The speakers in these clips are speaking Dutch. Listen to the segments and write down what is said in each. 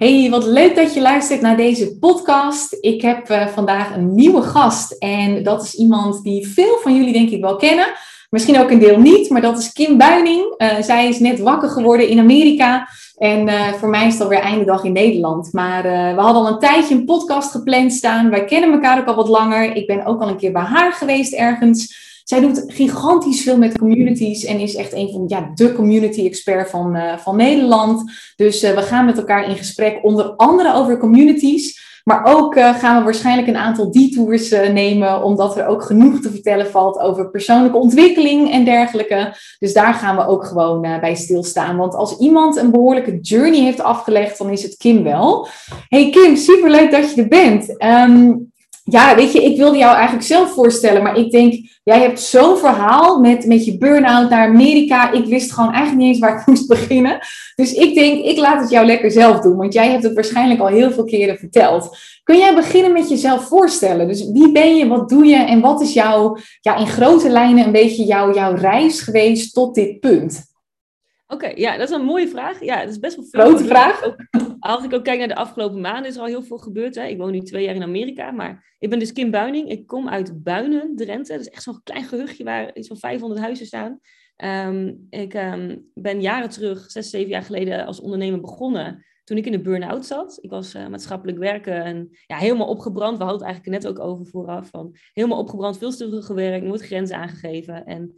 Hey, wat leuk dat je luistert naar deze podcast. Ik heb uh, vandaag een nieuwe gast en dat is iemand die veel van jullie denk ik wel kennen. Misschien ook een deel niet, maar dat is Kim Buining. Uh, zij is net wakker geworden in Amerika en uh, voor mij is het alweer einde dag in Nederland. Maar we hadden al een tijdje een podcast gepland staan. Wij kennen elkaar ook al wat langer. Ik ben ook al een keer bij haar geweest ergens. Zij doet gigantisch veel met communities en is echt een van ja, de community expert van, uh, van Nederland. Dus uh, we gaan met elkaar in gesprek, onder andere over communities. Maar ook uh, gaan we waarschijnlijk een aantal detours nemen, omdat er ook genoeg te vertellen valt over persoonlijke ontwikkeling en dergelijke. Dus daar gaan we ook gewoon bij stilstaan. Want als iemand een behoorlijke journey heeft afgelegd, dan is het Kim wel. Hey Kim, superleuk dat je er bent. Um, ja, weet je, ik wilde jou eigenlijk zelf voorstellen, maar ik denk, jij hebt zo'n verhaal met, met je burn-out naar Amerika. Ik wist gewoon eigenlijk niet eens waar ik moest beginnen. Dus ik denk, ik laat het jou lekker zelf doen, want jij hebt het waarschijnlijk al heel veel keren verteld. Kun jij beginnen met jezelf voorstellen? Dus wie ben je, wat doe je en wat is jouw, ja, in grote lijnen een beetje jouw, jouw reis geweest tot dit punt? Oké, ja, dat is een mooie vraag. Ja, dat is best wel veel. Grote vraag. Als ik ook kijk naar de afgelopen maanden, is er al heel veel gebeurd. Hè. Ik woon nu twee jaar in Amerika, maar ik ben dus Kim Buining. Ik kom uit Buinen, Drenthe. Dat is echt zo'n klein gehuchtje waar iets van 500 huizen staan. Um, ik um, ben jaren terug, zes, zeven jaar geleden, als ondernemer begonnen. Toen ik in de burn-out zat. Ik was uh, maatschappelijk werken en ja, helemaal opgebrand. We hadden het eigenlijk net ook over vooraf. Van, helemaal opgebrand, veel te gewerkt, nooit grenzen aangegeven. En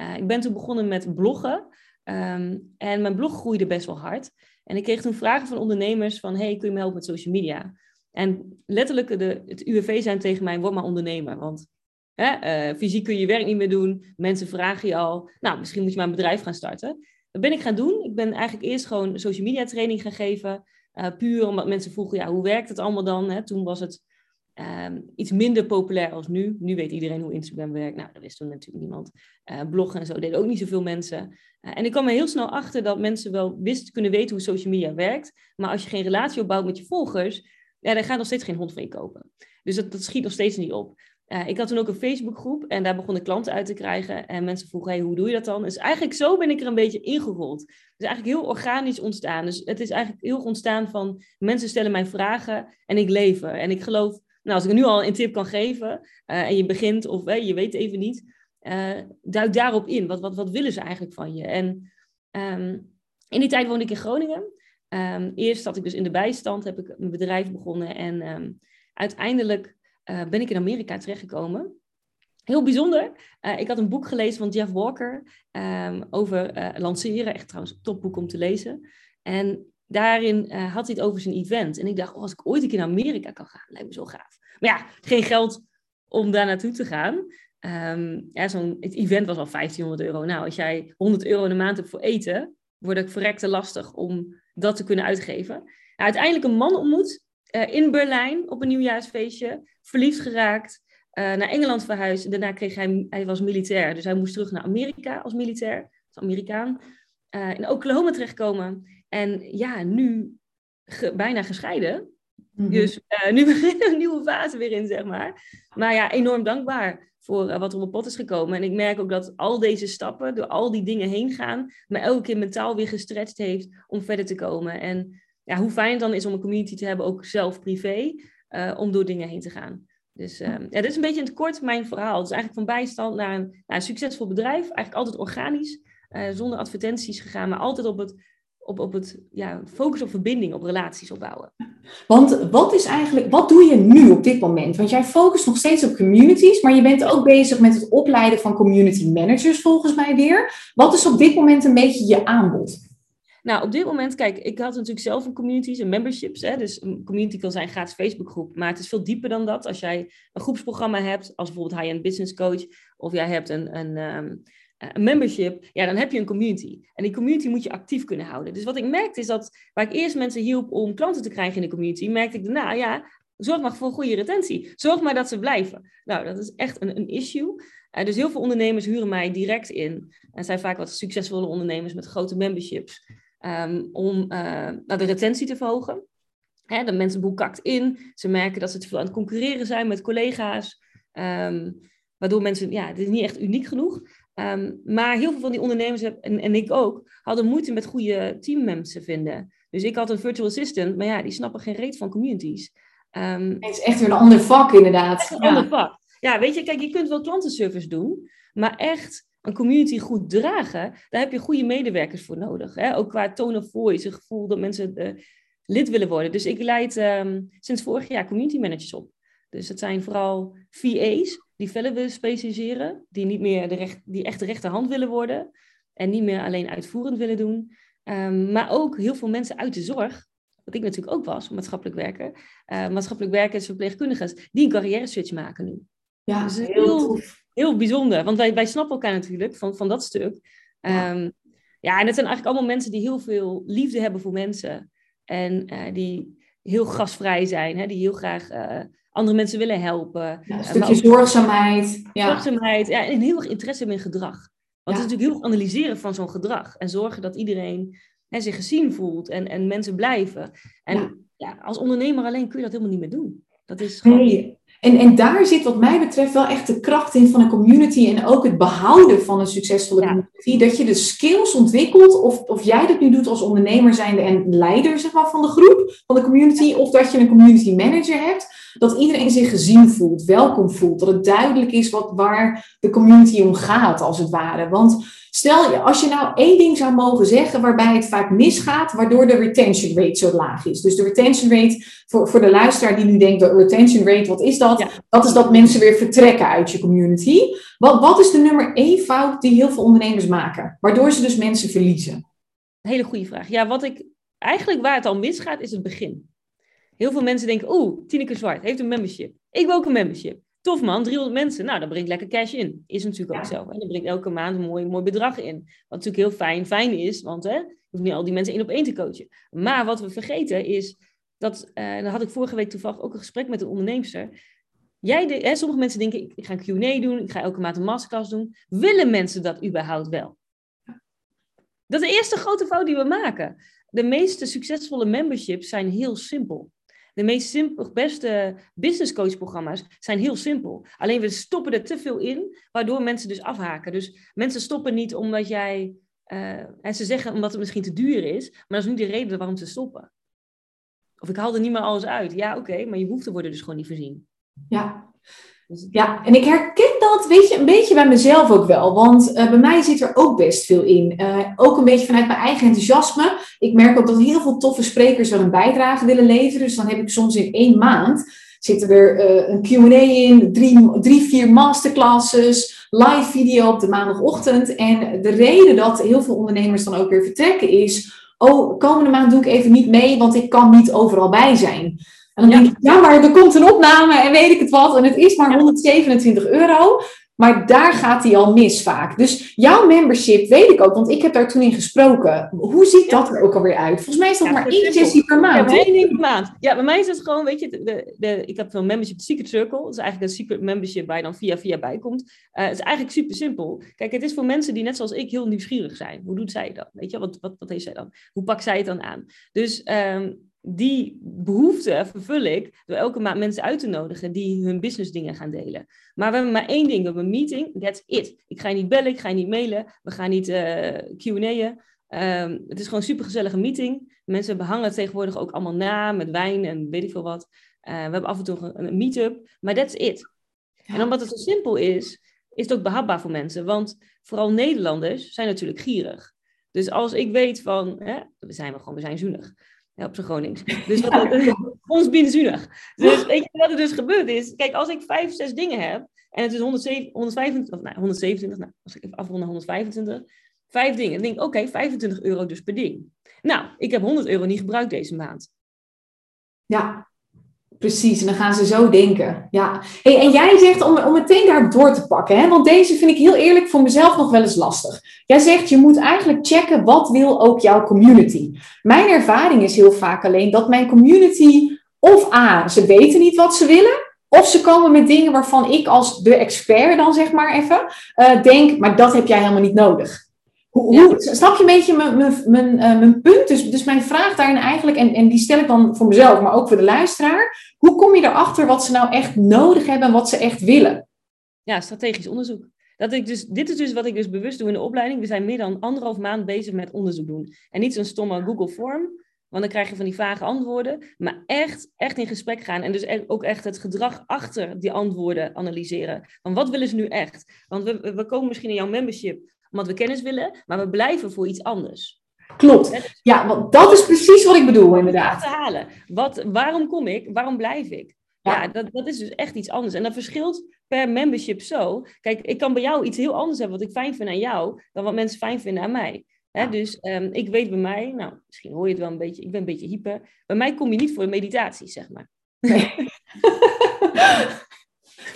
uh, ik ben toen begonnen met bloggen. Um, en mijn blog groeide best wel hard. En ik kreeg toen vragen van ondernemers van, hey, kun je me helpen met social media? En letterlijk de, het UWV zijn tegen mij, word maar ondernemer. Want hè, uh, fysiek kun je je werk niet meer doen. Mensen vragen je al, nou, misschien moet je maar een bedrijf gaan starten. Dat ben ik gaan doen. Ik ben eigenlijk eerst gewoon social media training gaan geven. Uh, puur omdat mensen vroegen, ja, hoe werkt het allemaal dan? Hè? Toen was het Um, iets minder populair als nu. Nu weet iedereen hoe Instagram werkt. Nou, dat wist toen natuurlijk niemand. Uh, bloggen en zo deden ook niet zoveel mensen. Uh, en ik kwam er heel snel achter dat mensen wel wist kunnen weten hoe social media werkt. Maar als je geen relatie opbouwt met je volgers, ja, dan gaat nog steeds geen hond van je kopen. Dus dat, dat schiet nog steeds niet op. Uh, ik had toen ook een Facebookgroep en daar begonnen klanten uit te krijgen. En mensen vroegen, hey, hoe doe je dat dan? Dus eigenlijk zo ben ik er een beetje ingerold. Is eigenlijk heel organisch ontstaan. Dus het is eigenlijk heel ontstaan van mensen stellen mij vragen en ik lever. En ik geloof nou, als ik nu al een tip kan geven uh, en je begint of je weet even niet, uh, duik daarop in. Wat, wat, wat willen ze eigenlijk van je? En um, in die tijd woonde ik in Groningen. Um, eerst zat ik dus in de bijstand, heb ik mijn bedrijf begonnen en um, uiteindelijk ben ik in Amerika terechtgekomen. Heel bijzonder. ik had een boek gelezen van Jeff Walker over lanceren. Echt trouwens een topboek om te lezen. En daarin uh, had hij het over zijn event. En ik dacht, oh, als ik ooit een keer naar Amerika kan gaan, lijkt me zo gaaf. Maar ja, geen geld om daar naartoe te gaan. Um, ja, zo'n, het event was al 1500 euro. Nou, als jij 100 euro in de maand hebt voor eten, wordt het verrekte lastig om dat te kunnen uitgeven. Nou, uiteindelijk een man ontmoet uh, in Berlijn op een nieuwjaarsfeestje, verliefd geraakt, uh, naar Engeland verhuisd. Daarna kreeg hij, hij was militair, dus hij moest terug naar Amerika als militair, als Amerikaan. in Oklahoma terechtkomen. En ja, nu bijna gescheiden. Mhm. Dus uh, nu begint een nieuwe fase weer in, zeg maar. Maar ja, enorm dankbaar voor uh, wat er op pad is gekomen. En ik merk ook dat al deze stappen, door al die dingen heen gaan, me elke keer mentaal weer gestretched heeft om verder te komen. En ja, hoe fijn het dan is om een community te hebben, ook zelf privé, uh, om door dingen heen te gaan. Dus uh, ja, dit is een beetje in het kort mijn verhaal. Dus eigenlijk van bijstand naar een, naar een succesvol bedrijf. Eigenlijk altijd organisch, uh, zonder advertenties gegaan, maar altijd op het op, op het ja, focus op verbinding, op relaties opbouwen. Want wat is eigenlijk, wat doe je nu op dit moment? Want jij focust nog steeds op communities, maar je bent ook bezig met het opleiden van community managers volgens mij weer. Wat is op dit moment een beetje je aanbod? Nou, op dit moment, kijk, ik had natuurlijk zelf een communities en memberships. Hè, dus een community kan zijn gratis Facebookgroep, maar het is veel dieper dan dat. Als jij een groepsprogramma hebt, als bijvoorbeeld high-end business coach, of jij hebt een, een, um, eh, een membership, ja, dan heb je een community. En die community moet je actief kunnen houden. Dus wat ik merkte is dat waar ik eerst mensen hielp om klanten te krijgen in de community, merkte ik daarna, ja, zorg maar voor goede retentie. Zorg maar dat ze blijven. Nou, dat is echt een, een issue. Uh, dus heel veel ondernemers huren mij direct in. En zijn vaak wat succesvolle ondernemers met grote memberships. Um, om uh, de retentie te verhogen. Hè, de mensen boekakt in. Ze merken dat ze te veel aan het concurreren zijn met collega's. Um, waardoor mensen, ja, het is niet echt uniek genoeg. Ehm, maar heel veel van die ondernemers, en, en ik ook, hadden moeite met goede teammembers te vinden. Dus ik had een virtual assistant, maar ja, die snappen geen reet van communities. Um, het is echt weer een ander vak, inderdaad. Echt een ja. ander vak. Ja, weet je, kijk, je kunt wel klantenservice doen, maar echt een community goed dragen, daar heb je goede medewerkers voor nodig. Hè? Ook qua tone of voice, een gevoel dat mensen uh, lid willen worden. Dus ik leid um, sinds vorig jaar community managers op. Dus het zijn vooral VA's die verder willen specialiseren, die niet meer de, recht, die echt de rechterhand willen worden en niet meer alleen uitvoerend willen doen. Um, maar ook heel veel mensen uit de zorg, wat ik natuurlijk ook was, maatschappelijk werker, uh, maatschappelijk werkers, verpleegkundigen, die een carrière switch maken nu. Ja, dus heel, heel, heel bijzonder. Want wij, wij snappen elkaar natuurlijk van, van dat stuk. Ja. Um, ja, en het zijn eigenlijk allemaal mensen die heel veel liefde hebben voor mensen. En uh, die heel gastvrij zijn, hè, die heel graag uh, andere mensen willen helpen. Ja, een stukje zorgzaamheid. Ja. Zorgzaamheid, ja, en heel erg interesse in gedrag. Want het is natuurlijk heel erg analyseren van zo'n gedrag. En zorgen dat iedereen hè, zich gezien voelt en, en mensen blijven. En ja. als ondernemer alleen kun je dat helemaal niet meer doen. Dat is gewoon... Nee. En, en daar zit wat mij betreft wel echt de kracht in van een community en ook het behouden van een succesvolle ja. community. Dat je de skills ontwikkelt, of, of jij dat nu doet als ondernemer zijnde en leider zeg maar, van de groep, van de community, of dat je een community manager hebt. Dat iedereen zich gezien voelt, welkom voelt. Dat het duidelijk is wat, waar de community om gaat, als het ware. Want Stel, als je nou één ding zou mogen zeggen waarbij het vaak misgaat, waardoor de retention rate zo laag is. Dus de retention rate, voor, voor de luisteraar die nu denkt, de retention rate, wat is dat? Dat is dat mensen weer vertrekken uit je community. Wat, wat is de nummer één fout die heel veel ondernemers maken? Waardoor ze dus mensen verliezen? Hele goede vraag. Ja, wat ik eigenlijk waar het al misgaat, is het begin. Heel veel mensen denken, oeh, Tineke Zwart heeft een membership. Ik wil ook een membership. Tof man, 300 mensen. Nou, dat brengt lekker cash in. Is natuurlijk ook zo. En dat brengt elke maand een mooi, mooi bedrag in. Wat natuurlijk heel fijn, fijn is, want hè, je hoeft niet al die mensen één op één te coachen. Maar wat we vergeten is, dat, uh, daar had ik vorige week toevallig ook een gesprek met een onderneemster. Jij de, hè, sommige mensen denken, ik, ik ga een Q&A doen, ik ga elke maand een masterclass doen. Willen mensen dat überhaupt wel? Dat is de eerste grote fout die we maken. De meeste succesvolle memberships zijn heel simpel. De meest simpel, beste business coach programma's zijn heel simpel. Alleen we stoppen er te veel in, waardoor mensen dus afhaken. Dus mensen stoppen niet omdat jij, uh, en ze zeggen omdat het misschien te duur is, maar dat is niet de reden waarom ze stoppen. Of ik haal er niet meer alles uit. Ja, oké, maar je behoeften worden dus gewoon niet voorzien. Ja. Ja, en ik herken dat, weet je, een beetje bij mezelf ook wel. Want uh, bij mij zit er ook best veel in. Uh, ook een beetje vanuit mijn eigen enthousiasme. Ik merk ook dat heel veel toffe sprekers wel een bijdrage willen leveren. Dus dan heb ik soms in één maand zitten er uh, een Q&A in, drie, drie, vier masterclasses, live video op de maandagochtend. En de reden dat heel veel ondernemers dan ook weer vertrekken is... Oh, komende maand doe ik even niet mee, want ik kan niet overal bij zijn. En dan denk ik, ja, maar er komt een opname en weet ik het wat. En het is maar 127 euro. Maar daar gaat hij al mis vaak. Dus jouw membership weet ik ook, want ik heb daar toen in gesproken. Hoe ziet dat er ook alweer uit? Volgens mij is dat maar één sessie per maand. Ja, één per maand. Ja, bij mij is het gewoon, weet je, de, de, ik heb zo'n membership Secret Circle. Dat is eigenlijk een secret membership waar je dan via via bij komt. Uh, het is eigenlijk super simpel. Kijk, het is voor mensen die net zoals ik heel nieuwsgierig zijn. Hoe doet zij dat? Weet je, wat, wat, wat heeft zij dan? Hoe pakt zij het dan aan? Dus um, die behoefte vervul ik door elke maand mensen uit te nodigen die hun business dingen gaan delen. Maar we hebben maar één ding, we hebben een meeting, that's it. Ik ga je niet bellen, ik ga je niet mailen, we gaan niet uh, Q&A'en. Um, het is gewoon een supergezellige meeting. Mensen behangen tegenwoordig ook allemaal na met wijn en weet ik veel wat. Uh, we hebben af en toe een, meet-up, maar that's it. En omdat het zo simpel is, is het ook behapbaar voor mensen. Want vooral Nederlanders zijn natuurlijk gierig. Dus als ik weet van, hè, we zijn we gewoon, we zijn zoenig. Ja, op zijn Gronings. Dus wat, ons binnenzunig. Dus weet je wat er dus gebeurd is? Kijk, als ik vijf, zes dingen heb en het is 107, 125, of, nou, 127, nou, als ik even afrond naar 125, vijf dingen. Dan denk ik, oké, okay, 25 euro dus per ding. Nou, ik heb 100 euro niet gebruikt deze maand. Ja, Precies, en dan gaan ze zo denken. Ja. Hey, en jij zegt om, om meteen daarop door te pakken, hè? want deze vind ik heel eerlijk voor mezelf nog wel eens lastig. Jij zegt je moet eigenlijk checken wat wil ook jouw community. Mijn ervaring is heel vaak alleen dat mijn community of A, ze weten niet wat ze willen, of ze komen met dingen waarvan ik als de expert dan zeg maar even uh, denk, maar dat heb jij helemaal niet nodig. Hoe, snap je een beetje mijn, mijn, mijn, uh, mijn punt? Dus, dus mijn vraag daarin eigenlijk, en, en die stel ik dan voor mezelf, maar ook voor de luisteraar. Hoe kom je erachter wat ze nou echt nodig hebben en wat ze echt willen? Ja, strategisch onderzoek. Dat ik dus, dit is dus wat ik dus bewust doe in de opleiding. We zijn meer dan anderhalf maand bezig met onderzoek doen. En niet zo'n stomme Google Form, want dan krijg je van die vage antwoorden. Maar echt, echt in gesprek gaan. En dus ook echt het gedrag achter die antwoorden analyseren. Van wat willen ze nu echt? Want we, we komen misschien in jouw membership omdat we kennis willen, maar we blijven voor iets anders. Klopt. Ja, want dat is precies wat ik bedoel, inderdaad. Te halen. Wat, waarom kom ik? Waarom blijf ik? Ja, dat, dat is dus echt iets anders. En dat verschilt per membership zo. Kijk, ik kan bij jou iets heel anders hebben wat ik fijn vind aan jou, dan wat mensen fijn vinden aan mij. dus um, ik weet bij mij, nou, misschien hoor je het wel een beetje, ik ben een beetje hyper. Bij mij kom je niet voor meditatie, zeg maar. Nee.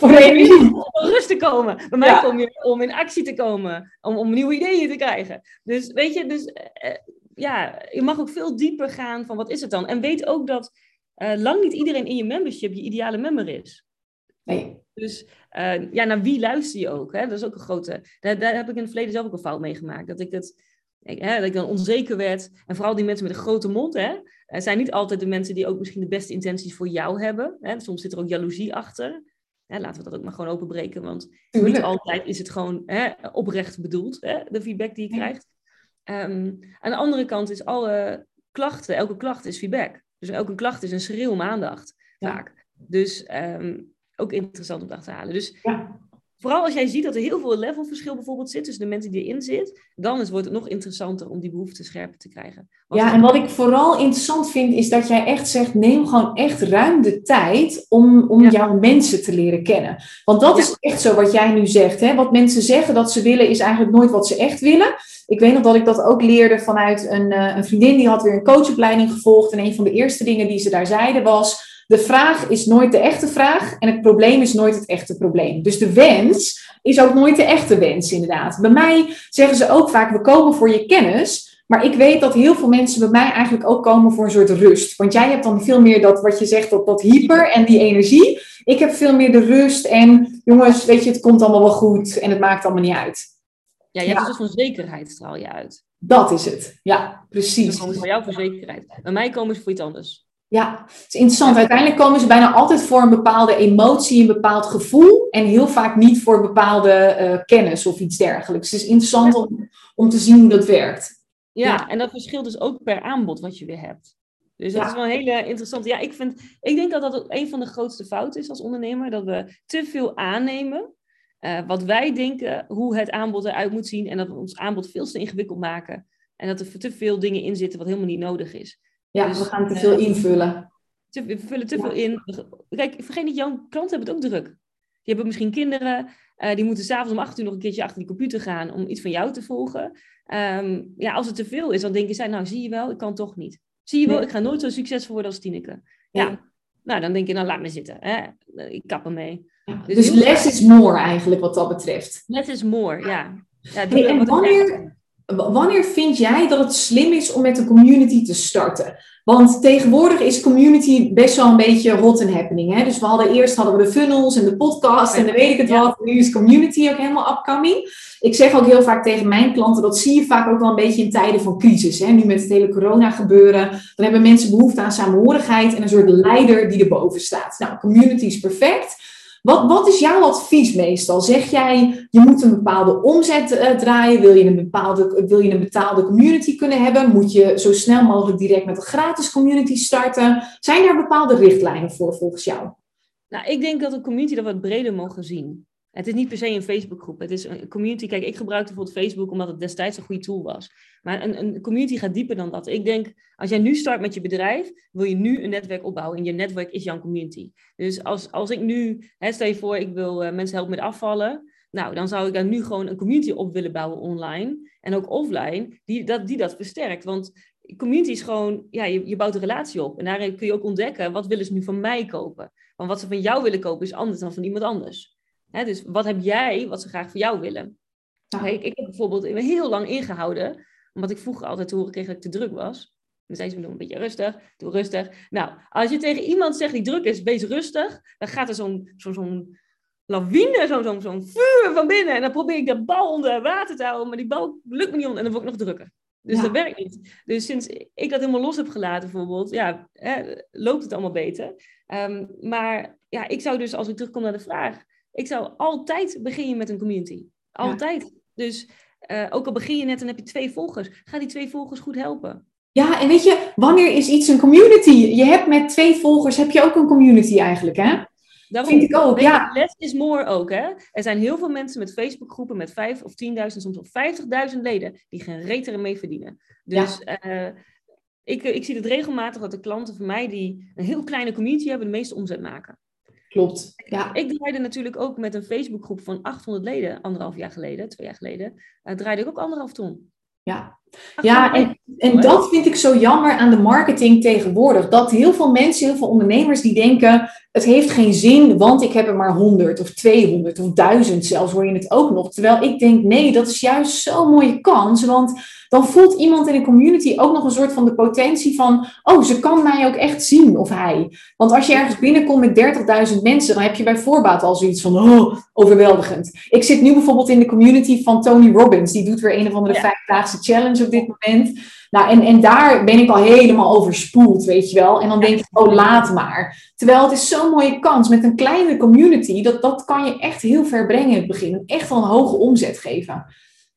voor energie. Om rust te komen. Bij mij kom je om in actie te komen, om, om nieuwe ideeën te krijgen. Dus weet je, dus uh, ja, je mag ook veel dieper gaan van wat is het dan. En weet ook dat uh, lang niet iedereen in je membership je ideale member is. Nee. Dus uh, ja, naar wie luister je ook? Hè? Dat is ook een grote. Daar, daar heb ik in het verleden zelf ook een fout mee gemaakt. Dat ik, het, hè, dat ik dan onzeker werd. En vooral die mensen met een grote mond, hè, zijn niet altijd de mensen die ook misschien de beste intenties voor jou hebben. Hè? Soms zit er ook jaloezie achter. Hè, laten we dat ook maar gewoon openbreken, want Tuurlijk. niet altijd is het gewoon hè, oprecht bedoeld, hè, de feedback die je krijgt. Um, aan de andere kant is alle klachten, elke klacht is feedback. Dus elke klacht is een schreeuw om aandacht, vaak. Dus um, ook interessant om te achterhalen. Dus ja. Vooral als jij ziet dat er heel veel levelverschil bijvoorbeeld zit tussen de mensen die erin zitten, dan is, wordt het nog interessanter om die behoefte scherper te krijgen. ja, en wat ik vooral interessant vind, is dat jij echt zegt, neem gewoon echt ruim de tijd om, om ja. jouw mensen te leren kennen. Want dat is echt zo wat jij nu zegt. Hè? Wat mensen zeggen dat ze willen, is eigenlijk nooit wat ze echt willen. Ik weet nog dat ik dat ook leerde vanuit een, uh, een vriendin die had weer een coachopleiding gevolgd. En een van de eerste dingen die ze daar zeiden was: de vraag is nooit de echte vraag en het probleem is nooit het echte probleem. Dus de wens is ook nooit de echte wens, inderdaad. Bij mij zeggen ze ook vaak: we komen voor je kennis. Maar ik weet dat heel veel mensen bij mij eigenlijk ook komen voor een soort rust. Want jij hebt dan veel meer dat wat je zegt, dat, dat hyper en die energie. Ik heb veel meer de rust en jongens, weet je, het komt allemaal wel goed en het maakt allemaal niet uit. Ja, je hebt ja. dus van zekerheid straal je uit. Dat is het, ja, precies. Dan komen ze voor jou voor zekerheid. Bij mij komen ze voor iets anders. Ja, het is interessant. Uiteindelijk komen ze bijna altijd voor een bepaalde emotie, een bepaald gevoel. En heel vaak niet voor bepaalde uh, kennis of iets dergelijks. Het is interessant om, om te zien hoe dat werkt. Ja, ja, en dat verschilt dus ook per aanbod wat je weer hebt. Dus dat ja. is wel een hele interessante. Ja, ik, vind, ik denk dat dat ook een van de grootste fouten is als ondernemer. Dat we te veel aannemen. Uh, wat wij denken, hoe het aanbod eruit moet zien. En dat we ons aanbod veel te ingewikkeld maken. En dat er te veel dingen in zitten wat helemaal niet nodig is. Ja, dus, we gaan te veel uh, invullen. Te, we vullen te ja. veel in. Kijk, vergeet niet, jouw klanten hebben het ook druk. Die hebben misschien kinderen, uh, die moeten s'avonds om acht uur nog een keertje achter die computer gaan om iets van jou te volgen. Um, ja, als het te veel is, dan denken zij, nou zie je wel, ik kan toch niet. Zie je wel, nee. ik ga nooit zo succesvol worden als Tineke. Ja. ja. Nou, dan denk je, nou laat me zitten. Hè? Ik kap ermee. Ja, dus, dus less is more eigenlijk wat dat betreft. Less is more, ja. ja hey, en wanneer, wanneer vind jij dat het slim is om met een community te starten? Want tegenwoordig is community best wel een beetje hot and happening. Hè? Dus we hadden eerst hadden we de funnels en de podcast en dan weet ik het ja. wat. Nu is community ook helemaal upcoming. Ik zeg ook heel vaak tegen mijn klanten, dat zie je vaak ook wel een beetje in tijden van crisis. Hè? Nu met het hele corona gebeuren, dan hebben mensen behoefte aan samenhorigheid en een soort leider die erboven staat. Nou, community is perfect. Wat, wat is jouw advies meestal? Zeg jij, je moet een bepaalde omzet uh, draaien? Wil je, een bepaalde, wil je een betaalde community kunnen hebben? Moet je zo snel mogelijk direct met een gratis community starten? Zijn daar bepaalde richtlijnen voor volgens jou? Nou, ik denk dat een community dat wat breder mogen zien. Het is niet per se een Facebookgroep. Het is een community. Kijk, ik gebruikte bijvoorbeeld Facebook omdat het destijds een goede tool was. Maar een, een community gaat dieper dan dat. Ik denk, als jij nu start met je bedrijf, wil je nu een netwerk opbouwen. En je netwerk is jouw community. Dus als, als ik nu, hè, stel je voor, ik wil uh, mensen helpen met afvallen. Nou, dan zou ik daar nu gewoon een community op willen bouwen online. En ook offline, die dat, die dat versterkt. Want community is gewoon, ja, je, je bouwt een relatie op. En daarin kun je ook ontdekken, wat willen ze nu van mij kopen? Want wat ze van jou willen kopen is anders dan van iemand anders. Hè, dus wat heb jij wat ze graag voor jou willen? Ja. Ik, ik heb bijvoorbeeld heel lang ingehouden, omdat ik vroeger altijd te horen kreeg dat ik te druk was. Dan zei ze me een beetje rustig, doe rustig. Nou, als je tegen iemand zegt die druk is, wees rustig, dan gaat er zo'n zo, zo lawine, zo'n zo, zo vuur van binnen. En dan probeer ik de bal onder water te houden, maar die bal lukt me niet onder en dan word ik nog drukker. Dus ja. dat werkt niet. Dus sinds ik dat helemaal los heb gelaten, bijvoorbeeld, ja, hè, loopt het allemaal beter. Um, maar ja, ik zou dus, als ik terugkom naar de vraag, ik zou altijd beginnen met een community. Altijd. Dus uh, ook al begin je net en heb je twee volgers, ga die twee volgers goed helpen. Ja, en weet je, wanneer is iets een community? Je hebt met twee volgers, heb je ook een community eigenlijk, hè? Daarom, Vind ik ook, ja. Less is more ook, hè? Er zijn heel veel mensen met Facebookgroepen met 5 of 10.000, soms of 50.000 leden, die geen reet mee verdienen. Dus ja. uh, ik, ik zie het regelmatig dat de klanten van mij die een heel kleine community hebben, de meeste omzet maken. Klopt. Ja. Ik draaide natuurlijk ook met een Facebookgroep van 800 leden, anderhalf jaar geleden, twee jaar geleden, uh, draaide ik ook anderhalf ton. Ja, ja en, en dat vind ik zo jammer aan de marketing tegenwoordig. Dat heel veel mensen, heel veel ondernemers die denken, het heeft geen zin, want ik heb er maar 100 of 200 of 1000 zelfs, hoor je het ook nog. Terwijl ik denk, nee, dat is juist zo'n mooie kans, want dan voelt iemand in een community ook nog een soort van de potentie van, oh, ze kan mij ook echt zien of hij. Want als je ergens binnenkomt met 30.000 mensen, dan heb je bij voorbaat al zoiets van, oh, overweldigend. Ik zit nu bijvoorbeeld in de community van Tony Robbins, die doet weer een of andere ja. vijfdaagse challenge op dit moment. Nou, en, en daar ben ik al helemaal overspoeld, weet je wel. En dan denk ik, oh, laat maar. Terwijl het is zo'n mooie kans met een kleine community, dat, dat kan je echt heel ver brengen in het begin. Echt wel een hoge omzet geven.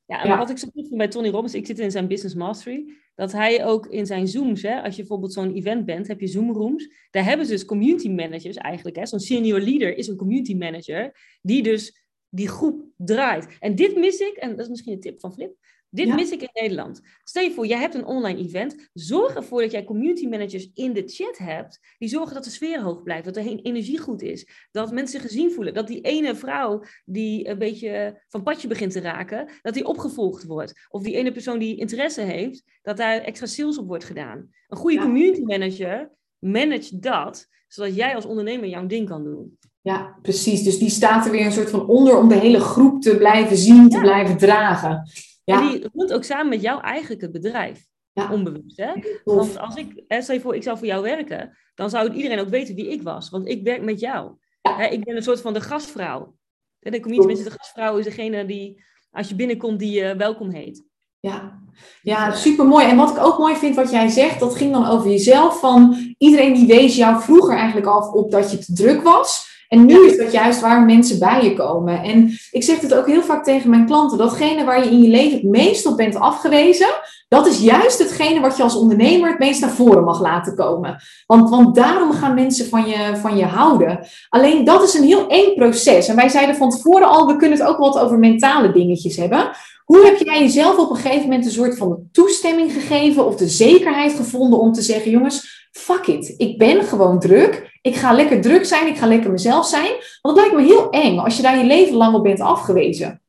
Ja, en wat ik zo goed vind bij Tony Robbins, ik zit in zijn Business Mastery, dat hij ook in zijn Zooms, hè, als je bijvoorbeeld zo'n event bent, heb je Zoom rooms, daar hebben ze dus community managers eigenlijk. Hè, zo'n senior leader is een community manager, die dus die groep draait. En dit mis ik, en dat is misschien een tip van Flip, dit mis ik in Nederland. Stel je voor, jij hebt een online event. Zorg ervoor dat jij community managers in de chat hebt. Die zorgen dat de sfeer hoog blijft. Dat de energie goed is. Dat mensen zich gezien voelen. Dat die ene vrouw die een beetje van padje begint te raken. Dat die opgevolgd wordt. Of die ene persoon die interesse heeft. Dat daar extra sales op wordt gedaan. Een goede community manager manage dat. Zodat jij als ondernemer jouw ding kan doen. Ja, precies. Dus die staat er weer een soort van onder om de hele groep te blijven zien, te blijven dragen. Ja. En die runt ook samen met jou eigenlijk het bedrijf. Ja. Onbewust, hè? Want als ik, stel je voor, ik zou voor jou werken, dan zou iedereen ook weten wie ik was. Want ik werk met jou. Hè, ik ben een soort van de gastvrouw. En de community mensen, de gastvrouw is degene die, als je binnenkomt, die je welkom heet. Ja. ja, super mooi. En wat ik ook mooi vind wat jij zegt, dat ging dan over jezelf. Van iedereen die wees jou vroeger eigenlijk af op dat je te druk was. En nu is dat juist waar mensen bij je komen. En ik zeg het ook heel vaak tegen mijn klanten: datgene waar je in je leven het meest op bent afgewezen, dat is juist hetgene wat je als ondernemer het meest naar voren mag laten komen. Want, want daarom gaan mensen van je, van je houden. Alleen dat is een heel eng proces. En wij zeiden van tevoren al: we kunnen het ook wat over mentale dingetjes hebben. Hoe heb jij jezelf op een gegeven moment een soort van toestemming gegeven of de zekerheid gevonden om te zeggen: jongens, fuck it, ik ben gewoon druk. Ik ga lekker druk zijn, ik ga lekker mezelf zijn. Want het lijkt me heel eng als je daar je leven lang op bent afgewezen.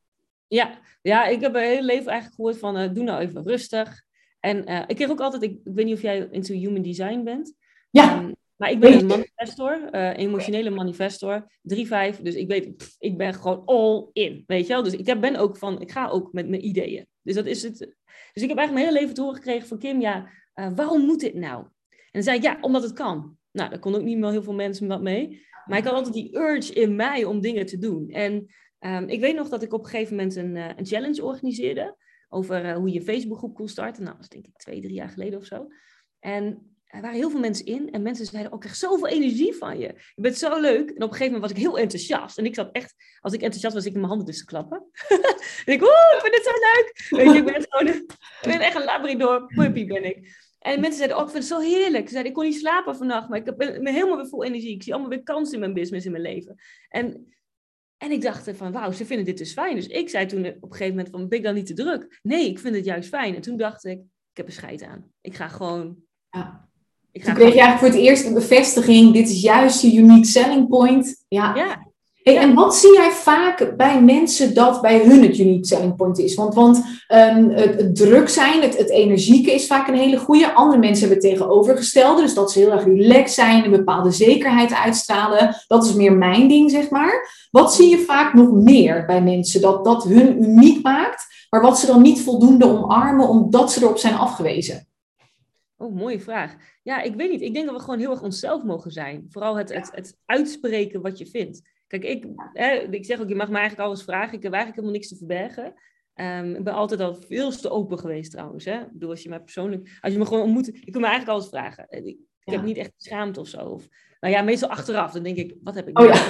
Ja, ja ik heb mijn hele leven eigenlijk gehoord van uh, doe nou even rustig. En uh, ik kreeg ook altijd, ik, weet niet of jij into human design bent. Ja. Um, maar ik ben een manifestor, uh, emotionele manifestor, 3-5. Dus ik weet, ik ben gewoon all in, weet je wel. Dus ik ben ook van, ik ga ook met mijn ideeën. Dus dat is het. Dus ik heb eigenlijk mijn hele leven te horen gekregen van Kim, ja, waarom moet dit nou? En zei ik, ja, omdat het kan. Nou, daar kon ook niet meer heel veel mensen wat mee. Maar ik had altijd die urge in mij om dingen te doen. En um, ik weet nog dat ik op een gegeven moment een, uh, een challenge organiseerde. Over uh, hoe je Facebookgroep kon starten. Nou, dat is denk ik twee, drie jaar geleden of zo. En er waren heel veel mensen in. En mensen zeiden, ook oh, echt zoveel energie van je. Je bent zo leuk. En op een gegeven moment was ik heel enthousiast. En ik zat echt, als ik enthousiast was, ik in mijn handen tussen klappen. en ik, oeh, ik vind het zo leuk. Ik ben, gewoon, ik ben echt een labrador puppy ben ik. En mensen zeiden, oh, ik vind het zo heerlijk. Ze zeiden, ik kon niet slapen vannacht, maar ik ben helemaal weer vol energie. Ik zie allemaal weer kansen in mijn business, in mijn leven. En, en ik dacht van, wauw, ze vinden dit dus fijn. Dus ik zei toen op een gegeven moment van, ben ik dan niet te druk? Nee, ik vind het juist fijn. En toen dacht ik, ik heb een scheid aan. Ik ga gewoon... Ja. Ik ga toen kreeg je eigenlijk voor het eerst een bevestiging, dit is juist je unique selling point. Ja, ja. Hey, En wat zie jij vaak bij mensen dat bij hun het unique selling point is? Want, want um, het, druk zijn, het, het energieke is vaak een hele goede. Andere mensen hebben het tegenovergestelde. Dus dat ze heel erg relaxed zijn, een bepaalde zekerheid uitstralen. Dat is meer mijn ding, zeg maar. Wat zie je vaak nog meer bij mensen dat dat hun uniek maakt, maar wat ze dan niet voldoende omarmen omdat ze erop zijn afgewezen? Oh, mooie vraag. Ja, ik weet niet. Ik denk dat we gewoon heel erg onszelf mogen zijn. Vooral het, het, het uitspreken wat je vindt. Kijk, ik, hè, ik zeg ook, je mag me eigenlijk alles vragen. Ik heb eigenlijk helemaal niks te verbergen. Um, ik ben altijd al veel te open geweest trouwens. Hè? Ik bedoel, als je mij persoonlijk, als je me gewoon ontmoet, ik kan me eigenlijk alles vragen. Ik, ik heb niet echt schaamte of zo. Of, nou ja, meestal achteraf, dan denk ik, wat heb ik oh, ja.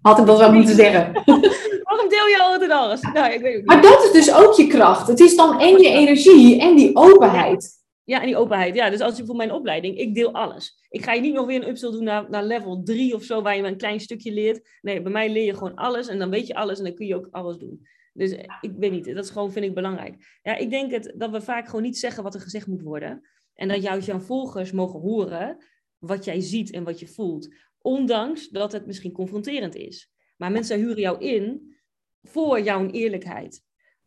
Had ik dat wel moeten zeggen. Waarom deel je altijd alles? Nou, ik weet niet. Maar dat is dus ook je kracht. Het is dan en je energie en die openheid. Ja, en die openheid. Ja, dus als je voor mijn opleiding, ik deel alles. Ik ga je niet nog weer een upsell doen naar, naar level 3 of zo, waar je maar een klein stukje leert. Nee, bij mij leer je gewoon alles en dan weet je alles en dan kun je ook alles doen. Dus ik weet niet, dat is gewoon, vind ik belangrijk. Ja, ik denk het, dat we vaak gewoon niet zeggen wat er gezegd moet worden. En dat juist jouw volgers mogen horen wat jij ziet en wat je voelt. Ondanks dat het misschien confronterend is. Maar mensen huren jou in voor jouw eerlijkheid.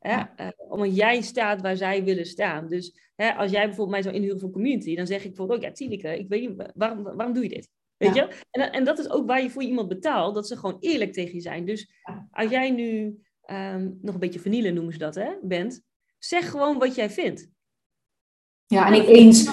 Hè? Uh, omdat jij staat waar zij willen staan. Dus hè, als jij bijvoorbeeld mij zou inhuren voor community, dan zeg ik bijvoorbeeld ook, ja, Tineke, ik weet niet, waarom, waarom doe je dit? Weet je? En, en dat is ook waar je voor iemand betaalt, dat ze gewoon eerlijk tegen je zijn. Dus als jij nu ehm, nog een beetje vernielen noemen ze dat, hè, bent, zeg gewoon wat jij vindt. Ja, en ik eens,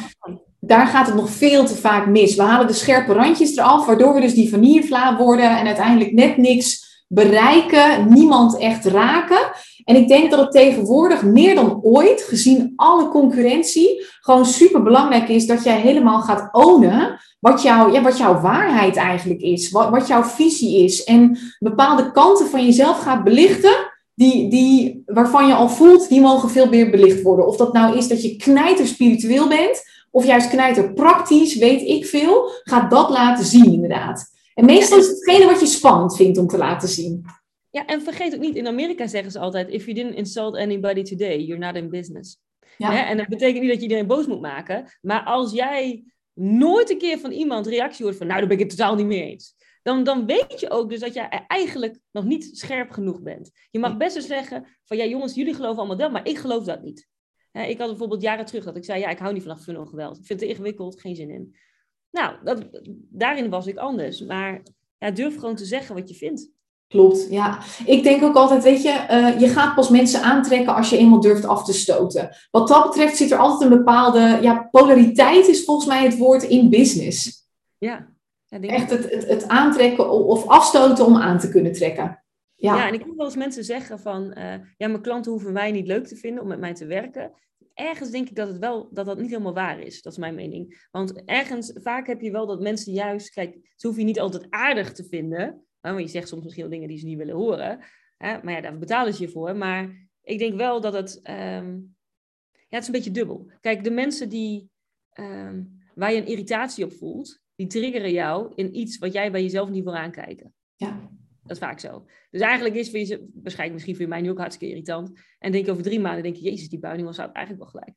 daar gaat het nog veel te vaak mis. We halen de scherpe randjes eraf, waardoor we dus die vanillevla worden en uiteindelijk net niks bereiken, niemand echt raken. En ik denk dat het tegenwoordig meer dan ooit, gezien alle concurrentie, gewoon super belangrijk is dat jij helemaal gaat ownen wat, jou, ja, wat jouw waarheid eigenlijk is, wat, wat jouw visie is. En bepaalde kanten van jezelf gaat belichten. Die, die, waarvan je al voelt, die mogen veel meer belicht worden. Of dat nou is dat je knijter spiritueel bent, of juist knijter praktisch, weet ik veel. Ga dat laten zien, inderdaad. En meestal is het hetgene wat je spannend vindt om te laten zien. Ja, en vergeet ook niet, in Amerika zeggen ze altijd: If you didn't insult anybody today, you're not in business. Ja. En dat betekent niet dat je iedereen boos moet maken, maar als jij nooit een keer van iemand reactie hoort van: Nou, daar ben ik het totaal niet mee eens. Dan, dan weet je ook dus dat jij eigenlijk nog niet scherp genoeg bent. Je mag best eens zeggen: van ja, jongens, jullie geloven allemaal dat, maar ik geloof dat niet. ik had bijvoorbeeld jaren terug dat ik zei: Ja, ik hou niet van funnel geweld. Ik vind het ingewikkeld, geen zin in. Nou, dat, daarin was ik anders. Maar ja, durf gewoon te zeggen wat je vindt. Klopt, ja. Ik denk ook altijd, weet je, uh, je gaat pas mensen aantrekken als je eenmaal durft af te stoten. Wat dat betreft zit er altijd een bepaalde, ja, polariteit is volgens mij het woord in business. Ja. ja Echt het, het, het, aantrekken of afstoten om aan te kunnen trekken. Ja, ja en ik hoor wel eens mensen zeggen van, uh, ja, mijn klanten hoeven mij niet leuk te vinden om met mij te werken ergens denk ik dat het wel dat dat niet helemaal waar is. Dat is mijn mening. Want ergens, vaak heb je wel dat mensen juist, kijk, ze hoef je niet altijd aardig te vinden. Want je zegt soms misschien dingen die ze niet willen horen. Hè? Maar ja, daar betalen ze je voor. Maar ik denk wel dat het, ehm, ja, het is een beetje dubbel. Kijk, de mensen die, um, waar je een irritatie op voelt, die triggeren jou in iets wat jij bij jezelf niet wil aankijken. Ja. Dat is vaak zo. Dus eigenlijk is voor je, waarschijnlijk misschien voor mij nu ook hartstikke irritant. En denk over drie maanden, denk je, jezus, die buining was eigenlijk wel gelijk.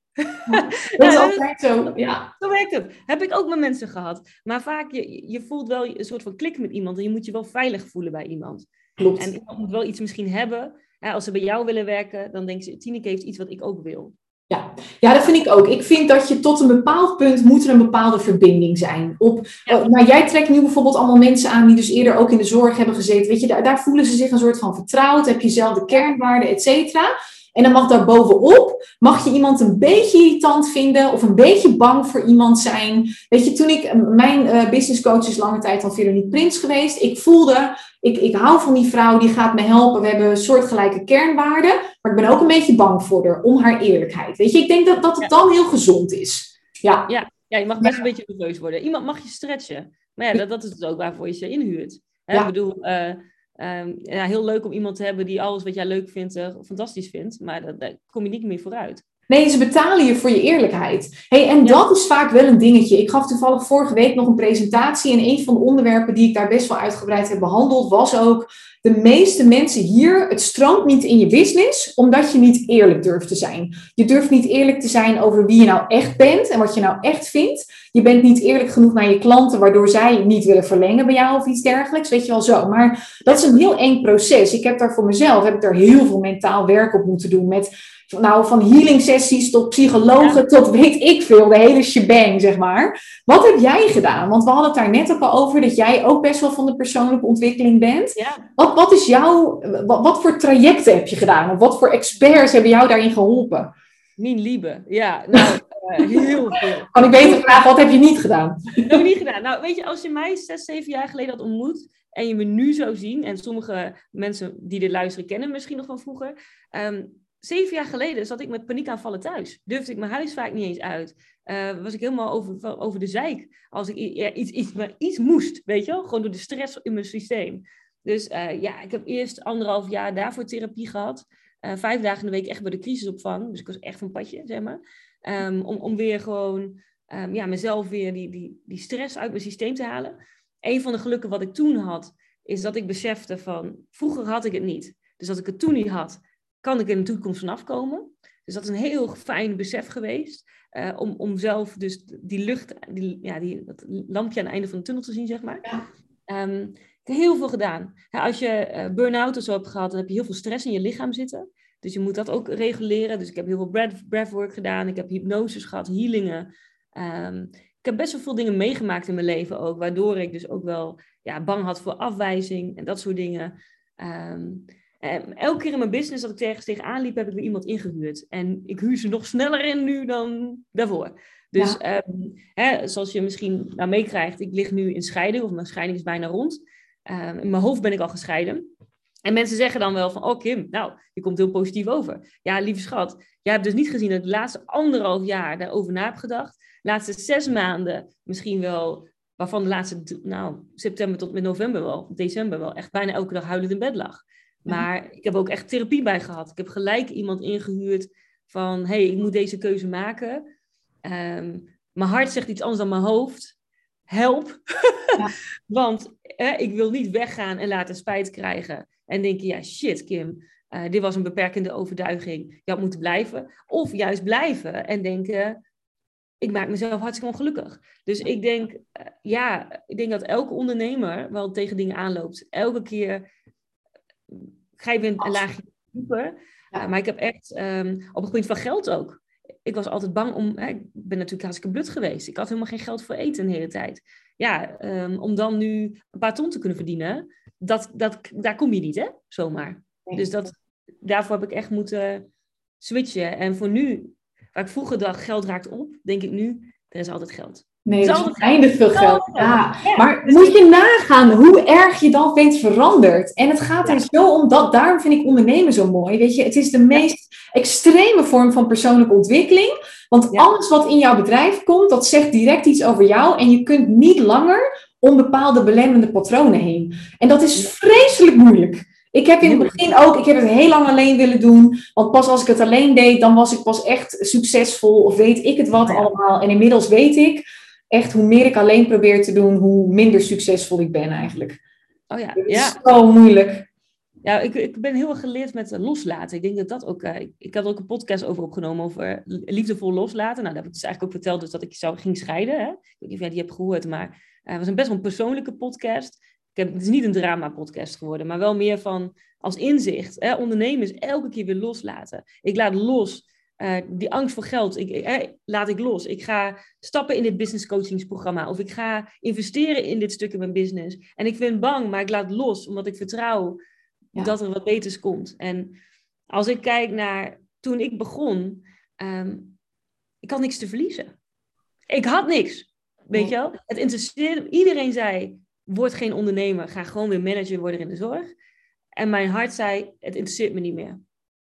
dat is altijd zo, ja. Zo werkt het. Heb ik ook met mensen gehad. Maar vaak, je, je voelt wel een soort van klik met iemand en je moet je wel veilig voelen bij iemand. Klopt. En iemand moet wel iets misschien hebben. als ze bij jou willen werken, dan denken ze, Tineke heeft iets wat ik ook wil. Ja. ja, dat vind ik ook. Ik vind dat je tot een bepaald punt moet er een bepaalde verbinding zijn. Op, ja. nou, jij trekt nu bijvoorbeeld allemaal mensen aan die dus eerder ook in de zorg hebben gezeten. Weet je, daar, daar voelen ze zich een soort van vertrouwd. Heb je zelf de kernwaarden, et cetera. En dan mag daar bovenop, mag je iemand een beetje irritant vinden of een beetje bang voor iemand zijn. Weet je, toen ik, mijn uh, business coach is lange tijd al Veronique Prins geweest. Ik voelde, ik, ik hou van die vrouw, die gaat me helpen. We hebben soortgelijke kernwaarden. Maar ik ben ook een beetje bang voor haar, om haar eerlijkheid. Weet je, ik denk dat, dat het dan heel gezond is. Ja, ja, ja je mag best een beetje nerveus worden. Iemand mag je stretchen. Maar ja, dat, dat is het ook waarvoor je ze inhuurt. Hè? Ik bedoel... Uh, Um, ja, heel leuk om iemand te hebben die alles wat jij leuk vindt uh, fantastisch vindt, maar daar, kom je niet meer vooruit. Nee, ze betalen je voor je eerlijkheid. Hey, en dat is vaak wel een dingetje. Ik gaf toevallig vorige week nog een presentatie en een van de onderwerpen die ik daar best wel uitgebreid heb behandeld was ook de meeste mensen hier, het stroomt niet in je business omdat je niet eerlijk durft te zijn. Je durft niet eerlijk te zijn over wie je nou echt bent en wat je nou echt vindt. Je bent niet eerlijk genoeg naar je klanten, waardoor zij niet willen verlengen bij jou of iets dergelijks. Weet je wel zo. Maar dat is een heel eng proces. Ik heb daar voor mezelf heb ik daar heel veel mentaal werk op moeten doen met nou, van healing sessies tot psychologen tot weet ik veel, de hele shebang, zeg maar. Wat heb jij gedaan? Want we hadden het daar net ook al over dat jij ook best wel van de persoonlijke ontwikkeling bent. Ja. Wat, wat is jouw, wat, wat voor trajecten heb je gedaan? Of wat voor experts hebben jou daarin geholpen? Min liebe, ja. Nou, uh, heel veel. Kan ik beter vragen, wat heb je niet gedaan? Dat heb ik niet gedaan. Nou, weet je, als je mij zes, zeven jaar geleden had ontmoet en je me nu zou zien, en sommige mensen die dit luisteren kennen misschien nog van vroeger, ehm, zeven jaar geleden zat ik met paniekaanvallen thuis. Durfde ik mijn huis vaak niet eens uit. Uh, was ik helemaal over, over de zeik. Als ik iets, iets, iets moest, weet je wel? Gewoon door de stress in mijn systeem. Dus uh, ja, ik heb eerst anderhalf jaar daarvoor therapie gehad. Uh, vijf dagen in de week echt bij de crisisopvang. Dus ik was echt van padje, zeg maar. Um, om, om weer gewoon um, ja, mezelf weer die, die, die stress uit mijn systeem te halen. Een van de gelukken wat ik toen had, is dat ik besefte van... Vroeger had ik het niet. Dus als ik het toen niet had, kan ik er in de toekomst vanaf komen. Dus dat is een heel fijn besef geweest. Uh, om, om zelf dus die lucht, die, ja, die, dat lampje aan het einde van de tunnel te zien, zeg maar. Ja. Um, ik heb heel veel gedaan. Ja, als je uh, burn-out of zo hebt gehad, dan heb je heel veel stress in je lichaam zitten. Dus je moet dat ook reguleren. Dus ik heb heel veel breath, breathwork gedaan. Ik heb hypnoses gehad, healingen. Um, ik heb best wel veel dingen meegemaakt in mijn leven ook. Waardoor ik dus ook wel ja, bang had voor afwijzing en dat soort dingen. Um, en elke keer in mijn business dat ik ergens tegenaan liep, heb ik weer iemand ingehuurd. En ik huur ze nog sneller in nu dan daarvoor. Dus ja. um, hè, zoals je misschien nou meekrijgt, ik lig nu in scheiding, of mijn scheiding is bijna rond. Um, in mijn hoofd ben ik al gescheiden. En mensen zeggen dan wel van, oh Kim, nou, je komt heel positief over. Ja, lieve schat, jij hebt dus niet gezien dat ik de laatste anderhalf jaar daarover na heb gedacht. De laatste zes maanden misschien wel, waarvan de laatste, nou, september tot met november wel, december wel, echt bijna elke dag huilend in bed lag. Maar ik heb ook echt therapie bij gehad. Ik heb gelijk iemand ingehuurd van, hé, hey, ik moet deze keuze maken. Um, mijn hart zegt iets anders dan mijn hoofd. Help. Ja. Want ik wil niet weggaan en laten spijt krijgen. En denken, ja, shit, Kim, uh, dit was een beperkende overtuiging. Je had moeten blijven. Of juist blijven en denken, ik maak mezelf hartstikke ongelukkig. Dus ik denk, uh, ja, ik denk dat elke ondernemer wel tegen dingen aanloopt. Elke keer ga je weer een laagje dieper. Uh, maar ik heb echt, um, op het punt van geld ook. Ik was altijd bang om, hè, ik ben natuurlijk hartstikke blut geweest. Ik had helemaal geen geld voor eten de hele tijd. Ja, um, om dan nu een paar ton te kunnen verdienen, dat, dat, daar kom je niet, hè, zomaar. Nee. Dus dat, daarvoor heb ik echt moeten switchen. En voor nu, waar ik vroeger dacht, geld raakt op, denk ik nu, er is altijd geld. Nee, dat is eindig veel geld. Ja. Maar moet je nagaan hoe erg je dan bent veranderd. En het gaat er zo om dat, daarom vind ik ondernemen zo mooi. Weet je, het is de meest extreme vorm van persoonlijke ontwikkeling. Want alles wat in jouw bedrijf komt, dat zegt direct iets over jou. En je kunt niet langer om bepaalde belemmerende patronen heen. En dat is vreselijk moeilijk. Ik heb in het begin ook, ik heb het heel lang alleen willen doen. Want pas als ik het alleen deed, dan was ik pas echt succesvol. Of weet ik het wat allemaal. En inmiddels weet ik echt hoe meer ik alleen probeer te doen, hoe minder succesvol ik ben eigenlijk. Oh ja, het ja. is zo moeilijk. Ja, ik, ik ben heel erg geleerd met loslaten. Ik denk dat dat ook... Uh, ik had ook een podcast over opgenomen over liefdevol loslaten. Nou, dat heb ik dus eigenlijk ook verteld dus dat ik zou ging scheiden. Hè? Ik weet niet of jij die hebt gehoord, maar uh, het was een best wel een persoonlijke podcast. Ik heb, het is niet een drama-podcast geworden, maar wel meer van als inzicht. Hè? Ondernemers elke keer weer loslaten. Ik laat los uh, die angst voor geld, ik, eh, laat ik los. Ik ga stappen in dit business coachingsprogramma. Of ik ga investeren in dit stuk in mijn business. En ik ben bang, maar ik laat los, omdat ik vertrouw ja. dat er wat beters komt. En als ik kijk naar toen ik begon, um, ik had niks te verliezen. Ik had niks. Weet nee. je wel? Het interesseerde Iedereen zei, word geen ondernemer. Ga gewoon weer manager worden in de zorg. En mijn hart zei, het interesseert me niet meer.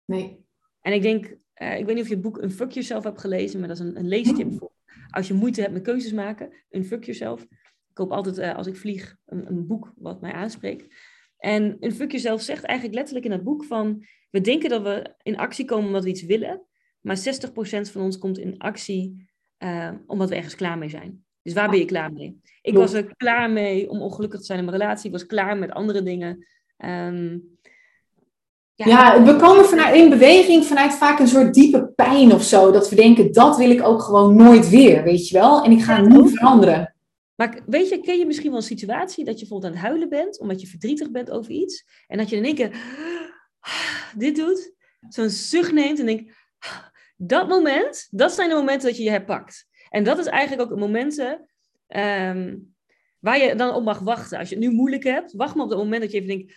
Nee. En ik denk, uh, ik weet niet of je het boek Unfuck Yourself hebt gelezen, maar dat is een, een leestip voor. Als je moeite hebt met keuzes maken, Unfuck Yourself. Ik koop altijd, uh, als ik vlieg, een, een, boek wat mij aanspreekt. En Unfuck Yourself zegt eigenlijk letterlijk in dat boek van... We denken dat we in actie komen omdat we iets willen. Maar 60% van ons komt in actie uh, omdat we ergens klaar mee zijn. Dus waar ben je klaar mee? Ik was er klaar mee om ongelukkig te zijn in mijn relatie. Ik was klaar met andere dingen. Um, ja, we komen vanuit, in beweging vanuit vaak een soort diepe pijn of zo. Dat we denken, dat wil ik ook gewoon nooit weer, weet je wel. En ik ga ja, nu veranderen. Maar weet je, ken je misschien wel een situatie dat je bijvoorbeeld aan het huilen bent, omdat je verdrietig bent over iets. En dat je in één keer dit doet, zo'n zucht neemt en denkt, dat moment, dat zijn de momenten dat je je herpakt. En dat is eigenlijk ook momenten um, waar je dan op mag wachten. Als je het nu moeilijk hebt, wacht maar op het moment dat je even denkt,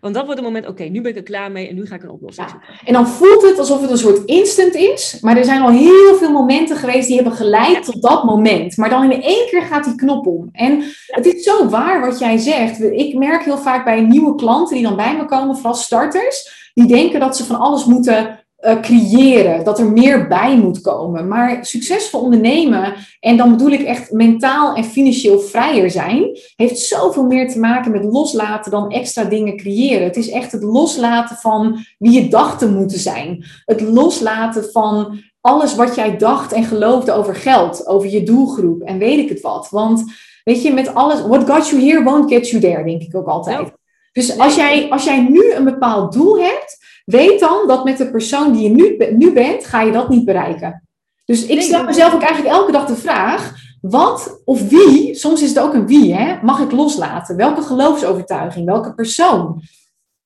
want dat wordt het moment, oké, nu ben ik er klaar mee en nu ga ik een oplossing zoeken. En dan voelt het alsof het een soort instant is. Maar er zijn al heel veel momenten geweest die hebben geleid ja. tot dat moment. Maar dan in één keer gaat die knop om. En het is zo waar wat jij zegt. Ik merk heel vaak bij nieuwe klanten die dan bij me komen, vooral starters. Die denken dat ze van alles moeten uh, creëren, dat er meer bij moet komen. Maar succesvol ondernemen, en dan bedoel ik echt mentaal en financieel vrijer zijn, heeft zoveel meer te maken met loslaten dan extra dingen creëren. Het is echt het loslaten van wie je dacht te moeten zijn. Het loslaten van alles wat jij dacht en geloofde over geld, over je doelgroep en weet ik het wat. Want weet je, met alles, what got you here won't get you there, denk ik ook altijd. Dus als jij, als jij nu een bepaald doel hebt, weet dan dat met de persoon die je nu, nu bent, ga je dat niet bereiken. Dus ik stel mezelf ook eigenlijk elke dag de vraag: wat of wie, soms is het ook een wie, hè, mag ik loslaten? Welke geloofsovertuiging, welke persoon?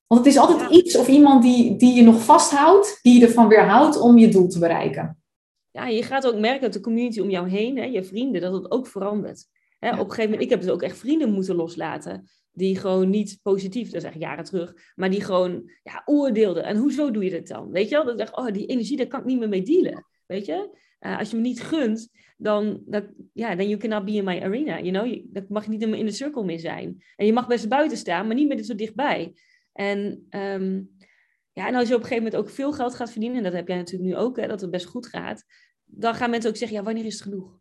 Want het is altijd iets of iemand die, die je nog vasthoudt, die je ervan weerhoudt om je doel te bereiken. Ja, je gaat ook merken dat de community om jou heen, hè, je vrienden, dat het ook verandert. Hè, Op een gegeven moment, ik heb dus ook echt vrienden moeten loslaten die gewoon niet positief, dat is echt jaren terug, maar die gewoon ja, oordeelden. En hoezo doe je dat dan? Weet je wel? Dat ik oh, die energie, daar kan ik niet meer mee dealen. Weet je? Uh, als je me niet gunt, dan, dat, ja, dan you cannot be in my arena, you know? Je, dat mag niet in de cirkel meer zijn. En je mag best buiten staan, maar niet meer zo dichtbij. En, um, ja, en als je op een gegeven moment ook veel geld gaat verdienen, en dat heb jij natuurlijk nu ook, hè, dat het best goed gaat, dan gaan mensen ook zeggen, ja, wanneer is het genoeg?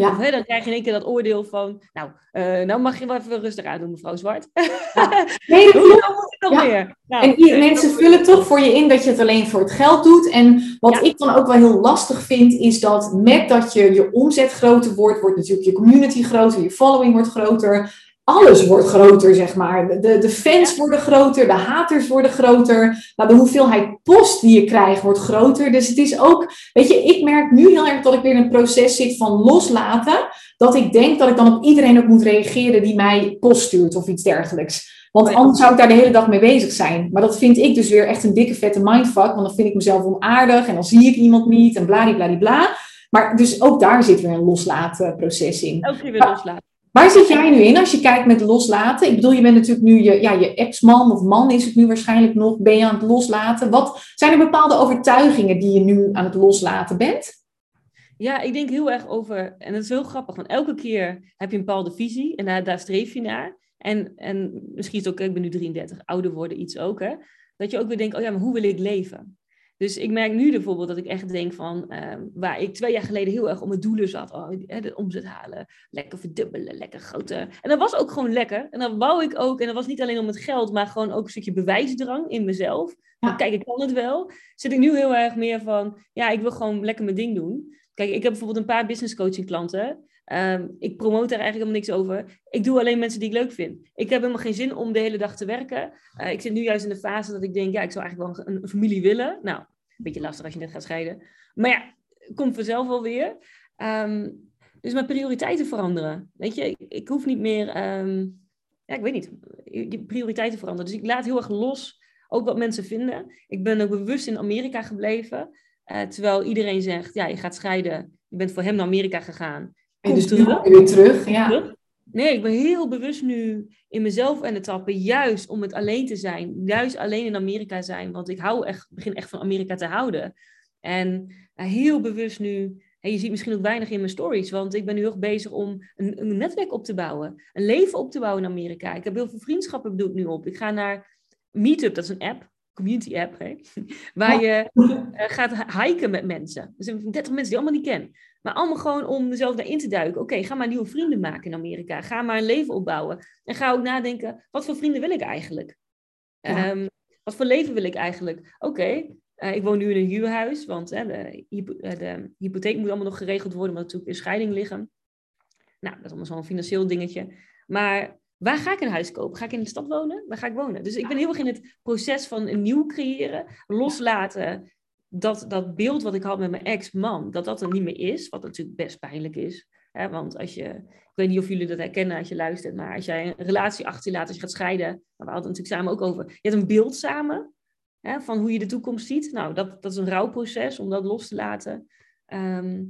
Ja. hè, dan krijg je in één keer dat oordeel van, nou, uh, nou mag je wel even rustig aan doen, mevrouw Zwart. Ja. Nee, dat moet ik nog meer. Nou, en die, mensen vullen toch voor je in dat je het alleen voor het geld doet. En wat ik dan ook wel heel lastig vind, is dat met dat je je omzet groter wordt, wordt natuurlijk je community groter, je following wordt groter alles wordt groter, zeg maar. De, de fans worden groter, de haters worden groter. Maar de hoeveelheid post die je krijgt wordt groter. Dus het is ook, weet je, ik merk nu heel erg dat ik weer in een proces zit van loslaten. Dat ik denk dat ik dan op iedereen ook moet reageren die mij post stuurt of iets dergelijks. Want anders zou ik daar de hele dag mee bezig zijn. Maar dat vind ik dus weer echt een dikke vette mindfuck. Want dan vind ik mezelf onaardig en dan zie ik iemand niet en bladibladibla. Maar dus ook daar zit weer een loslaten proces in. Ook weer loslaten. Waar zit jij nu in als je kijkt met loslaten? Ik bedoel, je bent natuurlijk nu je, ja, je ex-man of man is het nu waarschijnlijk nog. Ben je aan het loslaten? Wat zijn er bepaalde overtuigingen die je nu aan het loslaten bent? Ja, ik denk heel erg over, en dat is heel grappig, want elke keer heb je een bepaalde visie en daar, streef je naar. En, en misschien is het ook, ik ben nu 33, ouder worden iets ook, hè. Dat je ook weer denkt, oh ja, maar hoe wil ik leven? Dus ik merk nu bijvoorbeeld dat ik echt denk van, ehm, waar ik twee jaar geleden heel erg om mijn doelen zat, oh, de omzet halen, lekker verdubbelen, lekker groter. En dat was ook gewoon lekker. En dat wou ik ook. En dat was niet alleen om het geld, maar gewoon ook een stukje bewijsdrang in mezelf. Kijk, ik kan het wel. Zit ik nu heel erg meer van, ja, ik wil gewoon lekker mijn ding doen. Kijk, ik heb bijvoorbeeld een paar business coaching klanten. Ehm, ik promote daar eigenlijk helemaal niks over. Ik doe alleen mensen die ik leuk vind. Ik heb helemaal geen zin om de hele dag te werken. Uh, ik zit nu juist in de fase dat ik denk, ja, ik zou eigenlijk wel een, een familie willen. Nou, beetje lastig als je net gaat scheiden. Maar ja, komt vanzelf wel weer. Um, dus mijn prioriteiten veranderen. Weet je, ik, ik hoef niet meer, um, ja, ik weet niet, die prioriteiten veranderen. Dus ik laat heel erg los ook wat mensen vinden. Ik ben ook bewust in Amerika gebleven. Uh, terwijl iedereen zegt, ja, je gaat scheiden. Je bent voor hem naar Amerika gegaan. En dus nu weer terug, ja. Nee, ik ben heel bewust nu in mezelf aan het tappen, juist om het alleen te zijn. Juist alleen in Amerika zijn, want ik hou echt, begin echt van Amerika te houden. En uh, heel bewust nu, je ziet misschien ook weinig in mijn stories, want ik ben nu heel bezig om een, een, netwerk op te bouwen. Een leven op te bouwen in Amerika. Ik heb heel veel vriendschappen doe ik nu op. Ik ga naar Meetup, dat is een app community app, hè? waar je uh, gaat hiken met mensen. Er zijn 30 mensen die allemaal niet kennen. Maar allemaal gewoon om mezelf daarin te duiken. Oké, ga maar nieuwe vrienden maken in Amerika. Ga maar een leven opbouwen. En ga ook nadenken, wat voor vrienden wil ik eigenlijk? Ehm, wat voor leven wil ik eigenlijk? Oké, eh, ik woon nu in een huurhuis, want de, eh, de, hypotheek moet allemaal nog geregeld worden, omdat natuurlijk in scheiding liggen. Nou, dat is allemaal zo'n financieel dingetje. Maar waar ga ik een huis kopen? Ga ik in de stad wonen? Waar ga ik wonen? Dus ik ben heel erg in het proces van een nieuw creëren, loslaten dat, dat beeld wat ik had met mijn ex-man, dat dat er niet meer is, wat natuurlijk best pijnlijk is. Hè? Want als je, ik weet niet of jullie dat herkennen als je luistert, maar als jij een relatie achter je laat, als je gaat scheiden, nou, we hadden het natuurlijk samen ook over, je hebt een beeld samen hè, van hoe je de toekomst ziet. Nou, dat, dat is een rouwproces om dat los te laten. Um,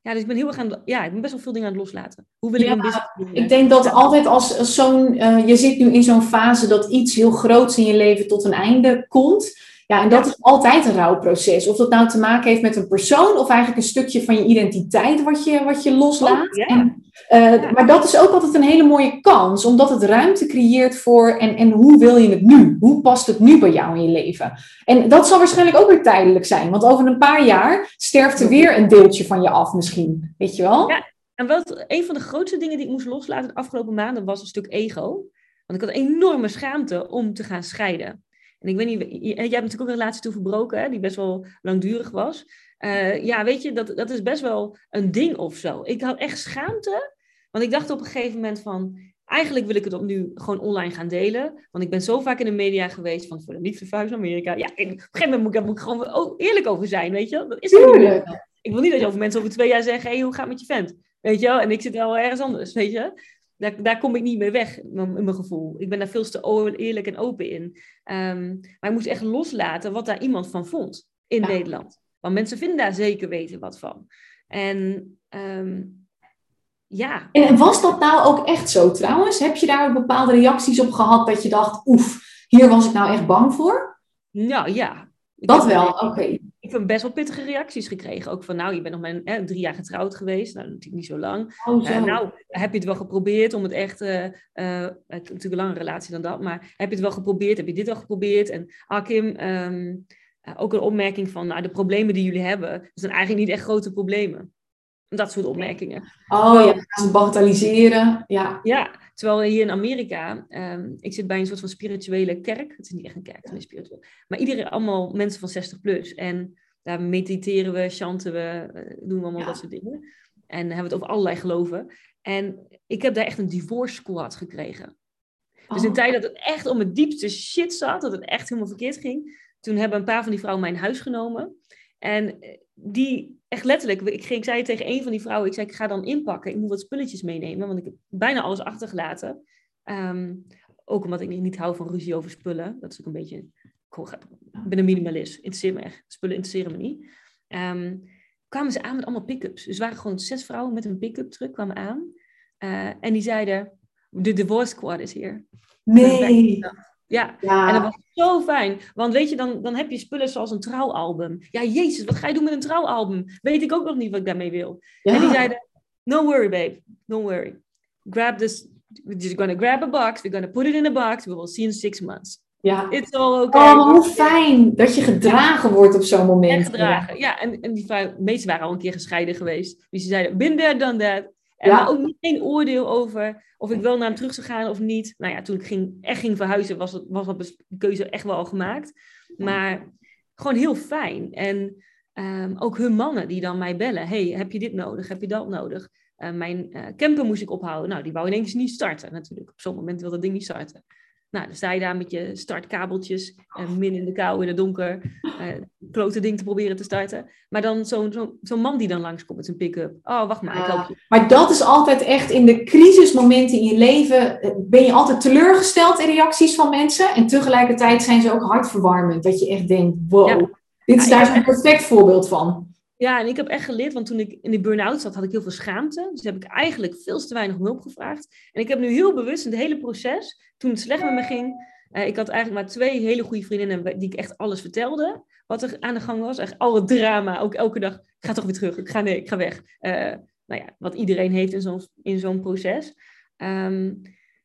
ja, dus ik ben heel erg aan, ja, ik ben best wel veel dingen aan het loslaten. Hoe wil ik een business doen? Ik denk dat altijd als zo'n, uh, je zit nu in zo'n fase dat iets heel groots in je leven tot een einde komt. Ja, en dat is altijd een rouwproces. Of dat nou te maken heeft met een persoon of eigenlijk een stukje van je identiteit wat je, wat je loslaat. Oh, en Uh, Maar dat is ook altijd een hele mooie kans, omdat het ruimte creëert voor en, en hoe wil je het nu? Hoe past het nu bij jou in je leven? En dat zal waarschijnlijk ook weer tijdelijk zijn, want over een paar jaar sterft er weer een deeltje van je af misschien, weet je wel? Ja, en wat een van de grootste dingen die ik moest loslaten de afgelopen maanden was een stuk ego. Want ik had enorme schaamte om te gaan scheiden. En ik weet niet, jij hebt natuurlijk ook een relatie toe verbroken, hè, die best wel langdurig was. Uh, ja, weet je, dat, dat is best wel een ding of zo. Ik had echt schaamte, want ik dacht op een gegeven moment van, eigenlijk wil ik het op nu gewoon online gaan delen. Want ik ben zo vaak in de media geweest van voor de liefde van Amerika. Ja, op een gegeven moment moet ik, moet ik gewoon eerlijk over zijn, weet je. Dat is niet. Ik wil niet dat je over mensen over twee jaar zeggen, hey, hoe gaat het met je vent? Weet je wel? En ik zit wel ergens anders, weet je. Daar, daar kom ik niet mee weg, in mijn gevoel. Ik ben daar veel te eerlijk en open in. Um, maar ik moest echt loslaten wat daar iemand van vond in Nederland. Want mensen vinden daar zeker weten wat van. En um, ja. En was dat nou ook echt zo trouwens? Heb je daar bepaalde reacties op gehad dat je dacht, oef, hier was ik nou echt bang voor? Nou ja. Dat wel, oké heb best wel pittige reacties gekregen. Ook van, nou, je bent nog maar drie jaar getrouwd geweest. Nou, natuurlijk niet zo lang. Oh, zo. Uh, nou, heb je het wel geprobeerd om het echt... Uh, uh, het natuurlijk een langere relatie dan dat. Maar heb je het wel geprobeerd? Heb je dit wel geprobeerd? En ah, Kim, ehm, ook een opmerking van... Nou, de problemen die jullie hebben... zijn eigenlijk niet echt grote problemen. Dat soort opmerkingen. Oh ja, ze bagatelliseren. Ja. ja, terwijl hier in Amerika, um, ik zit bij een soort van spirituele kerk. Het is niet echt een kerk, het is spiritueel. Maar iedereen, allemaal mensen van 60 plus. En daar mediteren we, chanten we, eh, doen we allemaal dat soort dingen. En hebben we het over allerlei geloven. En ik heb daar echt een divorce squad gekregen. Dus in oh. tijd dat het echt om het diepste shit zat, dat het echt helemaal verkeerd ging, toen hebben een paar van die vrouwen mijn huis genomen. En eh, die, echt letterlijk, ik, ging, ik zei tegen een van die vrouwen, ik zei, ik ga dan inpakken, ik moet wat spulletjes meenemen, want ik heb bijna alles achtergelaten. Um, ook omdat ik niet hou van ruzie over spullen. Dat is ook een beetje, ik ben een minimalist, interesseer me echt, spullen interesseren me niet. Um, kwamen ze aan met allemaal pick-ups. Dus er waren gewoon zes vrouwen met een pick-up truck kwamen aan. Uh, en die zeiden, de divorce squad is hier. Nee. Ja. en dat was zo fijn. Want weet je, dan, dan heb je spullen zoals een trouwalbum. Ja, jezus, wat ga je doen met een trouwalbum? Weet ik ook nog niet wat ik daarmee wil. En die zeiden, no worry babe, don't worry. Grab this, we're just gonna grab a box, we're gonna put it in a box, we will see in six months. Ja. It's all okay. Oh, hoe fijn dat je gedragen wordt op zo'n moment. En gedragen, ja. En, en die vrouw, meesten waren al een keer gescheiden geweest. Dus ze zeiden, been there, done that. En ja. ook niet geen oordeel over of ik wel naar hem terug zou gaan of niet. Nou ja, toen ik ging, echt ging verhuizen, was, het, was de keuze echt wel al gemaakt. Maar gewoon heel fijn. En um, ook hun mannen die dan mij bellen. hey, heb je dit nodig? Heb je dat nodig? Uh, mijn uh, camper moest ik ophouden. Nou, die wou ineens niet starten natuurlijk. Op zo'n moment wil dat ding niet starten. Nou, dan sta je daar met je startkabeltjes en min in de kou, in het donker, uh, klote ding te proberen te starten. Maar dan zo'n zo, zo man die dan langskomt met zijn pick-up. Oh, wacht maar, ik help je. Maar dat is altijd echt in de crisismomenten in je leven, eh, ben je altijd teleurgesteld in reacties van mensen. En tegelijkertijd zijn ze ook hartverwarmend. Dat je echt denkt, wow, dit is daar een perfect voorbeeld van. Ja, en ik heb echt geleerd, want toen ik in die burn-out zat, had ik heel veel schaamte. Dus heb ik eigenlijk veel te weinig hulp gevraagd. En ik heb nu heel bewust in het hele proces, toen het slecht met me ging, uh, ik had eigenlijk maar twee hele goede vriendinnen die ik echt alles vertelde. Wat er aan de gang was. Echt al het drama, ook elke dag. Ik ga toch weer terug, ik ga, nee, ik ga weg. Uh, nou ja, wat iedereen heeft in zo'n, in zo'n proces. Um,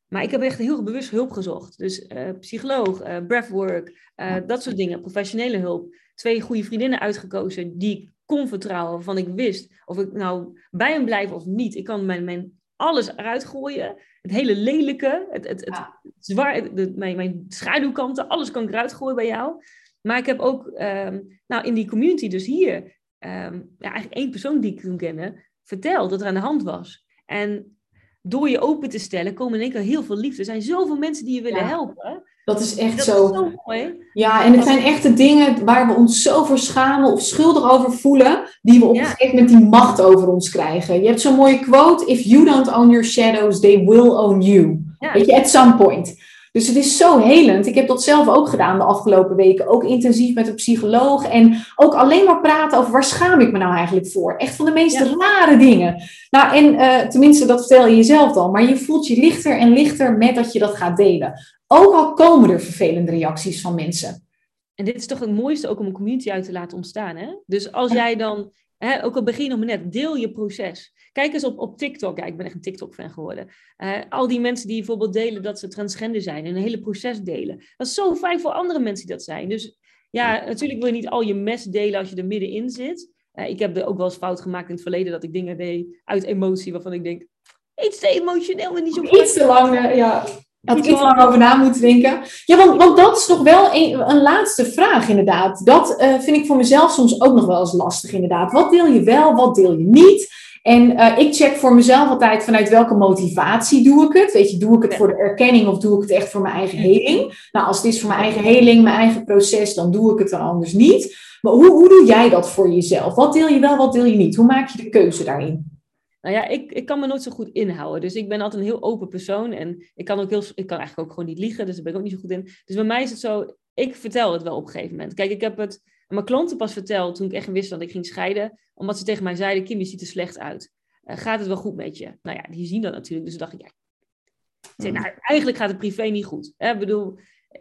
maar ik heb echt heel bewust hulp gezocht. Dus uh, psycholoog, breathwork, dat soort dingen, professionele hulp. Twee goede vriendinnen uitgekozen die ik kon vertrouwen, waarvan ik wist of ik nou bij hem blijf of niet. Ik kan mijn, mijn alles eruit gooien. Het hele lelijke, het, het, het zwaar, de, mijn, mijn schaduwkanten, alles kan ik eruit gooien bij jou. Maar ik heb ook um, nou, in die community, dus hier, um, ja, eigenlijk één persoon die ik toen kende, verteld dat er aan de hand was. En door je open te stellen, komen in één keer heel veel liefde. Er zijn zoveel mensen die je willen helpen. Dat is echt zo. Is zo mooi. Ja, en het zijn echte dingen waar we ons zo voor schamen of schuldig over voelen, die we op een gegeven moment die macht over ons krijgen. Je hebt zo'n mooie quote: If you don't own your shadows, they will own you. Weet je, at some point. Dus het is zo helend. Ik heb dat zelf ook gedaan de afgelopen weken. Ook intensief met een psycholoog. En ook alleen maar praten over waar schaam ik me nou eigenlijk voor. Echt van de meest rare dingen. Nou, en uh, tenminste, dat vertel je jezelf dan. Maar je voelt je lichter en lichter met dat je dat gaat delen. Ook al komen er vervelende reacties van mensen. En dit is toch het mooiste ook om een community uit te laten ontstaan. Hè? Dus als jij dan Hè, ook al begin nog maar net, deel je proces. Kijk eens op, op TikTok. Ja, ik ben echt een TikTok-fan geworden. Uh, al die mensen die bijvoorbeeld delen dat ze transgender zijn en een hele proces delen. Dat is zo fijn voor andere mensen die dat zijn. Dus ja, natuurlijk wil je niet al je mes delen als je er middenin zit. Uh, ik heb er ook wel eens fout gemaakt in het verleden dat ik dingen deed uit emotie waarvan ik denk, iets te emotioneel en niet zo Iets te lang, uh, ja. Had ik iets lang over na moeten denken. Ja, want, want dat is nog wel een, een laatste vraag, inderdaad. Dat uh, vind ik voor mezelf soms ook nog wel eens lastig, inderdaad. Wat deel je wel, wat deel je niet? En uh, ik check voor mezelf altijd vanuit welke motivatie doe ik het. Weet je, doe ik het voor de erkenning of doe ik het echt voor mijn eigen heling? Nou, als het is voor mijn eigen heling, mijn eigen proces, dan doe ik het dan anders niet. Maar hoe, hoe doe jij dat voor jezelf? Wat deel je wel, wat deel je niet? Hoe maak je de keuze daarin? Nou ja, ik, ik kan me nooit zo goed inhouden. Dus ik ben altijd een heel open persoon. En ik kan, ook heel, ik kan eigenlijk ook gewoon niet liegen. Dus daar ben ik ook niet zo goed in. Dus bij mij is het zo, ik vertel het wel op een gegeven moment. Kijk, ik heb het mijn klanten pas verteld toen ik echt wist dat ik ging scheiden. Omdat ze tegen mij zeiden, Kim, je ziet er slecht uit. Uh, gaat het wel goed met je? Nou ja, die zien dat natuurlijk. Dus dacht ik, ja. Zei, nou, eigenlijk gaat het privé niet goed. Hè? Ik bedoel,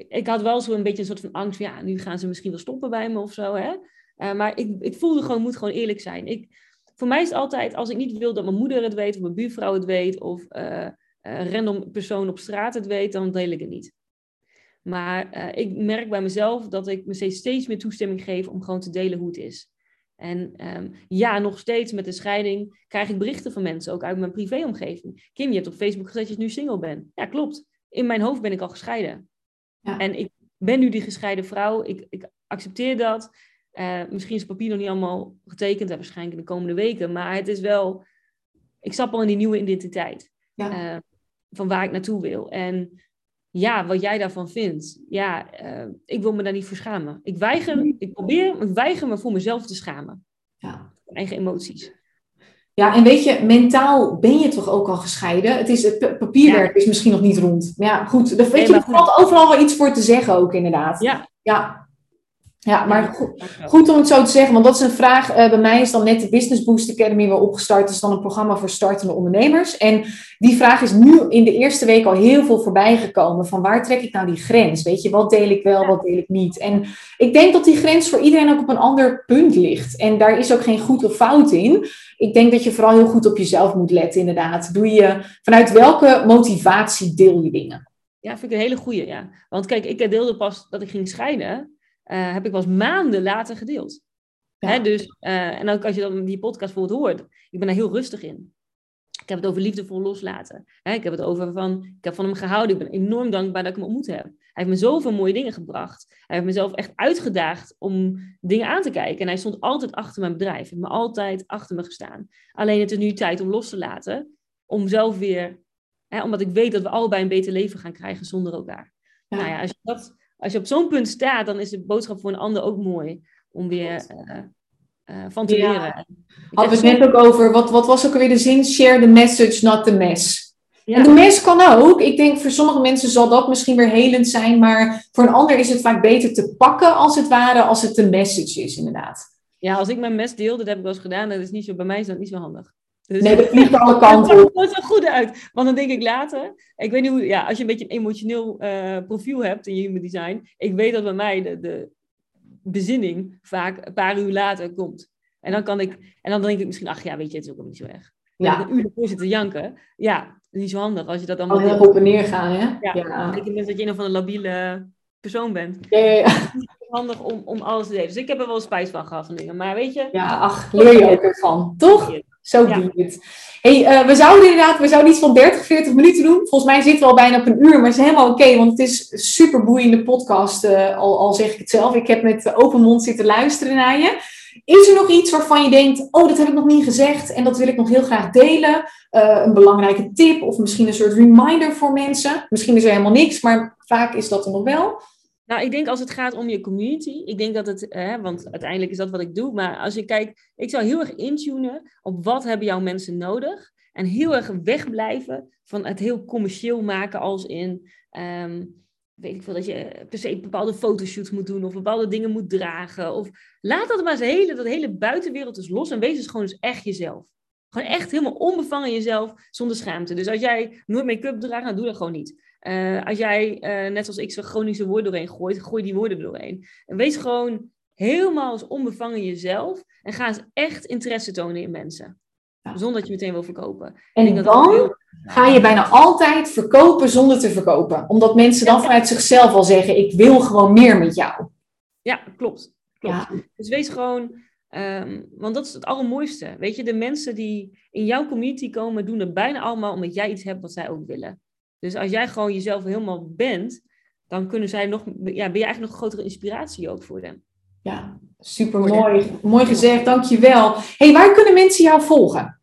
ik had wel zo een beetje een soort van angst. Van, ja, nu gaan ze misschien wel stoppen bij me of zo. Hè? Uh, maar ik, ik voelde gewoon, moet gewoon eerlijk zijn. Ik, voor mij is het altijd, als ik niet wil dat mijn moeder het weet, of mijn buurvrouw het weet, of uh, een random persoon op straat het weet, dan deel ik het niet. Maar uh, ik merk bij mezelf dat ik me steeds, steeds meer toestemming geef om gewoon te delen hoe het is. En um, ja, nog steeds met de scheiding krijg ik berichten van mensen, ook uit mijn privéomgeving. Kim, je hebt op Facebook gezet dat je nu single bent. Ja, klopt. In mijn hoofd ben ik al gescheiden. Ja. En ik ben nu die gescheiden vrouw. Ik, ik accepteer dat. Uh, misschien is het papier nog niet allemaal getekend, en waarschijnlijk in de komende weken. Maar het is wel, ik stap al in die nieuwe identiteit. Ja. Uh, van waar ik naartoe wil. En ja, wat jij daarvan vindt. Ja, uh, ik wil me daar niet voor schamen. Ik weiger, ik probeer, ik weiger me voor mezelf te schamen. Ja. Eigen emoties. Ja, en weet je, mentaal ben je toch ook al gescheiden. Het, is, het papierwerk ja. is misschien nog niet rond. Maar ja, goed. Weet nee, je, er valt overal wel iets voor te zeggen ook, inderdaad. Ja. Ja, ja, maar goed, goed, om het zo te zeggen, want dat is een vraag. Uh, bij mij is dan net de Business Boost Academy weer opgestart. Dat is dan een programma voor startende ondernemers. En die vraag is nu in de eerste week al heel veel voorbij gekomen. Van waar trek ik nou die grens? Weet je, wat deel ik wel, wat deel ik niet? En ik denk dat die grens voor iedereen ook op een ander punt ligt. En daar is ook geen goed of fout in. Ik denk dat je vooral heel goed op jezelf moet letten, inderdaad. Doe je, vanuit welke motivatie deel je dingen? Ja, vind ik een hele goeie, ja. Want kijk, ik deelde pas dat ik ging scheiden uh, heb ik pas maanden later gedeeld. Ja. Hè, dus, uh, en ook als je dan die podcast bijvoorbeeld hoort, ik ben daar heel rustig in. Ik heb het over liefdevol loslaten. Hè, ik heb het over van, ik heb van hem gehouden. Ik ben enorm dankbaar dat ik hem ontmoet heb. Hij heeft me zoveel mooie dingen gebracht. Hij heeft mezelf echt uitgedaagd om dingen aan te kijken. En hij stond altijd achter mijn bedrijf. Hij heeft me altijd achter me gestaan. Alleen het is nu tijd om los te laten. Om zelf weer, hè, omdat ik weet dat we allebei een beter leven gaan krijgen zonder elkaar. Ja. Nou ja, als je dat als je op zo'n punt staat, dan is de boodschap voor een ander ook mooi om weer uh, uh, van te ja. leren. Hadden we het net ook over, wat, wat was ook alweer de zin? Share the message, not the mess. Ja. En de mes kan ook. Ik denk voor sommige mensen zal dat misschien weer helend zijn, maar voor een ander is het vaak beter te pakken als het ware, als het de message is, inderdaad. Ja, als ik mijn mes deel, dat heb ik wel eens gedaan, dat is niet zo, bij mij is dat niet zo handig. Dus, nee, dat vliegt alle kanten op. Dat zo goed uit. Want dan denk ik later, ik weet niet hoe, ja, als je een beetje een emotioneel uh, profiel hebt in je human design, ik weet dat bij mij de, de bezinning vaak een paar uur later komt. En dan kan ik, en dan denk ik misschien, ach ja, weet je, het is ook niet zo erg. Ja. een uur ervoor zitten janken, ja, niet zo handig als je dat dan... Al heel op en neer gaan, hè? Ja, ja. ik denk dat je een of een labiele persoon bent. Ja, ja, ja. Het is handig om, om alles te delen. Dus ik heb er wel spijt van gehad van dingen. Maar weet je... Ja, ach, leer je ook ervan, toch? Zo ja. het. Hey, uh, we zouden inderdaad, we zouden iets van 30, 40 minuten doen. Volgens mij zitten we al bijna op een uur, maar het is helemaal oké, okay, want het is een super boeiende podcast, uh, al, al zeg ik het zelf. Ik heb met open mond zitten luisteren naar je. Is er nog iets waarvan je denkt, oh, dat heb ik nog niet gezegd en dat wil ik nog heel graag delen? Uh, een belangrijke tip of misschien een soort reminder voor mensen? Misschien is er helemaal niks, maar vaak is dat er nog wel. Nou, ik denk als het gaat om je community, ik denk dat het, hè, want uiteindelijk is dat wat ik doe, maar als je kijkt, ik zou heel erg intunen op wat hebben jouw mensen nodig en heel erg wegblijven van het heel commercieel maken als in, um, weet ik veel, dat je per se bepaalde fotoshoots moet doen of bepaalde dingen moet dragen. Of laat dat maar eens hele, dat hele buitenwereld eens los en wees dus gewoon eens echt jezelf. Gewoon echt helemaal onbevangen jezelf, zonder schaamte. Dus als jij nooit make-up draagt, dan doe dat gewoon niet. Uh, als jij, uh, net als ik, zo chronische woorden doorheen gooit, gooi die woorden er doorheen. En wees gewoon helemaal als onbevangen jezelf en ga eens echt interesse tonen in mensen. Zonder dat je meteen wil verkopen. En dan ga je bijna altijd verkopen zonder te verkopen. Omdat mensen dan vanuit zichzelf al zeggen, ik wil gewoon meer met jou. Ja, klopt. klopt. Dus wees gewoon, ehm, want dat is het allermooiste. Weet je, de mensen die in jouw community komen, doen het bijna allemaal omdat jij iets hebt wat zij ook willen. Dus als jij gewoon jezelf helemaal bent, dan kunnen zij nog, ja, ben je eigenlijk nog een grotere inspiratie ook voor them. Ja, super mooi. Mooi gezegd, dankjewel. hey, waar kunnen mensen jou volgen?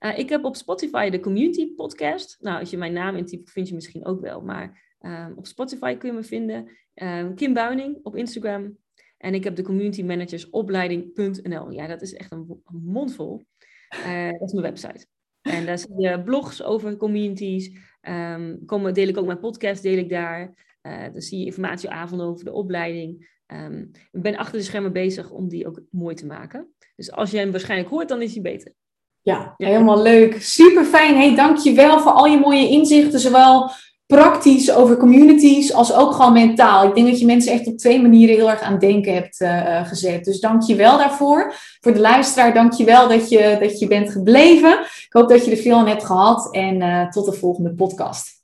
Uh, ik heb op Spotify de Community Podcast. Nou, als je mijn naam intypt, vind je misschien ook wel. Maar uh, op Spotify kun je me vinden. Uh, Kim Buining op Instagram. En ik heb de Community Managers Opleiding.nl. Ja, dat is echt een, een mondvol. Eh, dat is mijn website. En daar zie je blogs over communities. Um, komen, deel ik ook mijn podcast, deel ik daar. Uh, dan zie je informatieavonden over de opleiding. Um, ik ben achter de schermen bezig om die ook mooi te maken. Dus als je hem waarschijnlijk hoort, dan is hij beter. Ja, helemaal leuk. Super fijn. Hey, dankjewel voor al je mooie inzichten. Zowel praktisch over communities als ook gewoon mentaal. Ik denk dat je mensen echt op twee manieren heel erg aan denken hebt uh, gezet. Dus dankjewel daarvoor. Voor de luisteraar, dankjewel dat je, dat je bent gebleven. Ik hoop dat je er veel aan hebt gehad. En uh, tot de volgende podcast.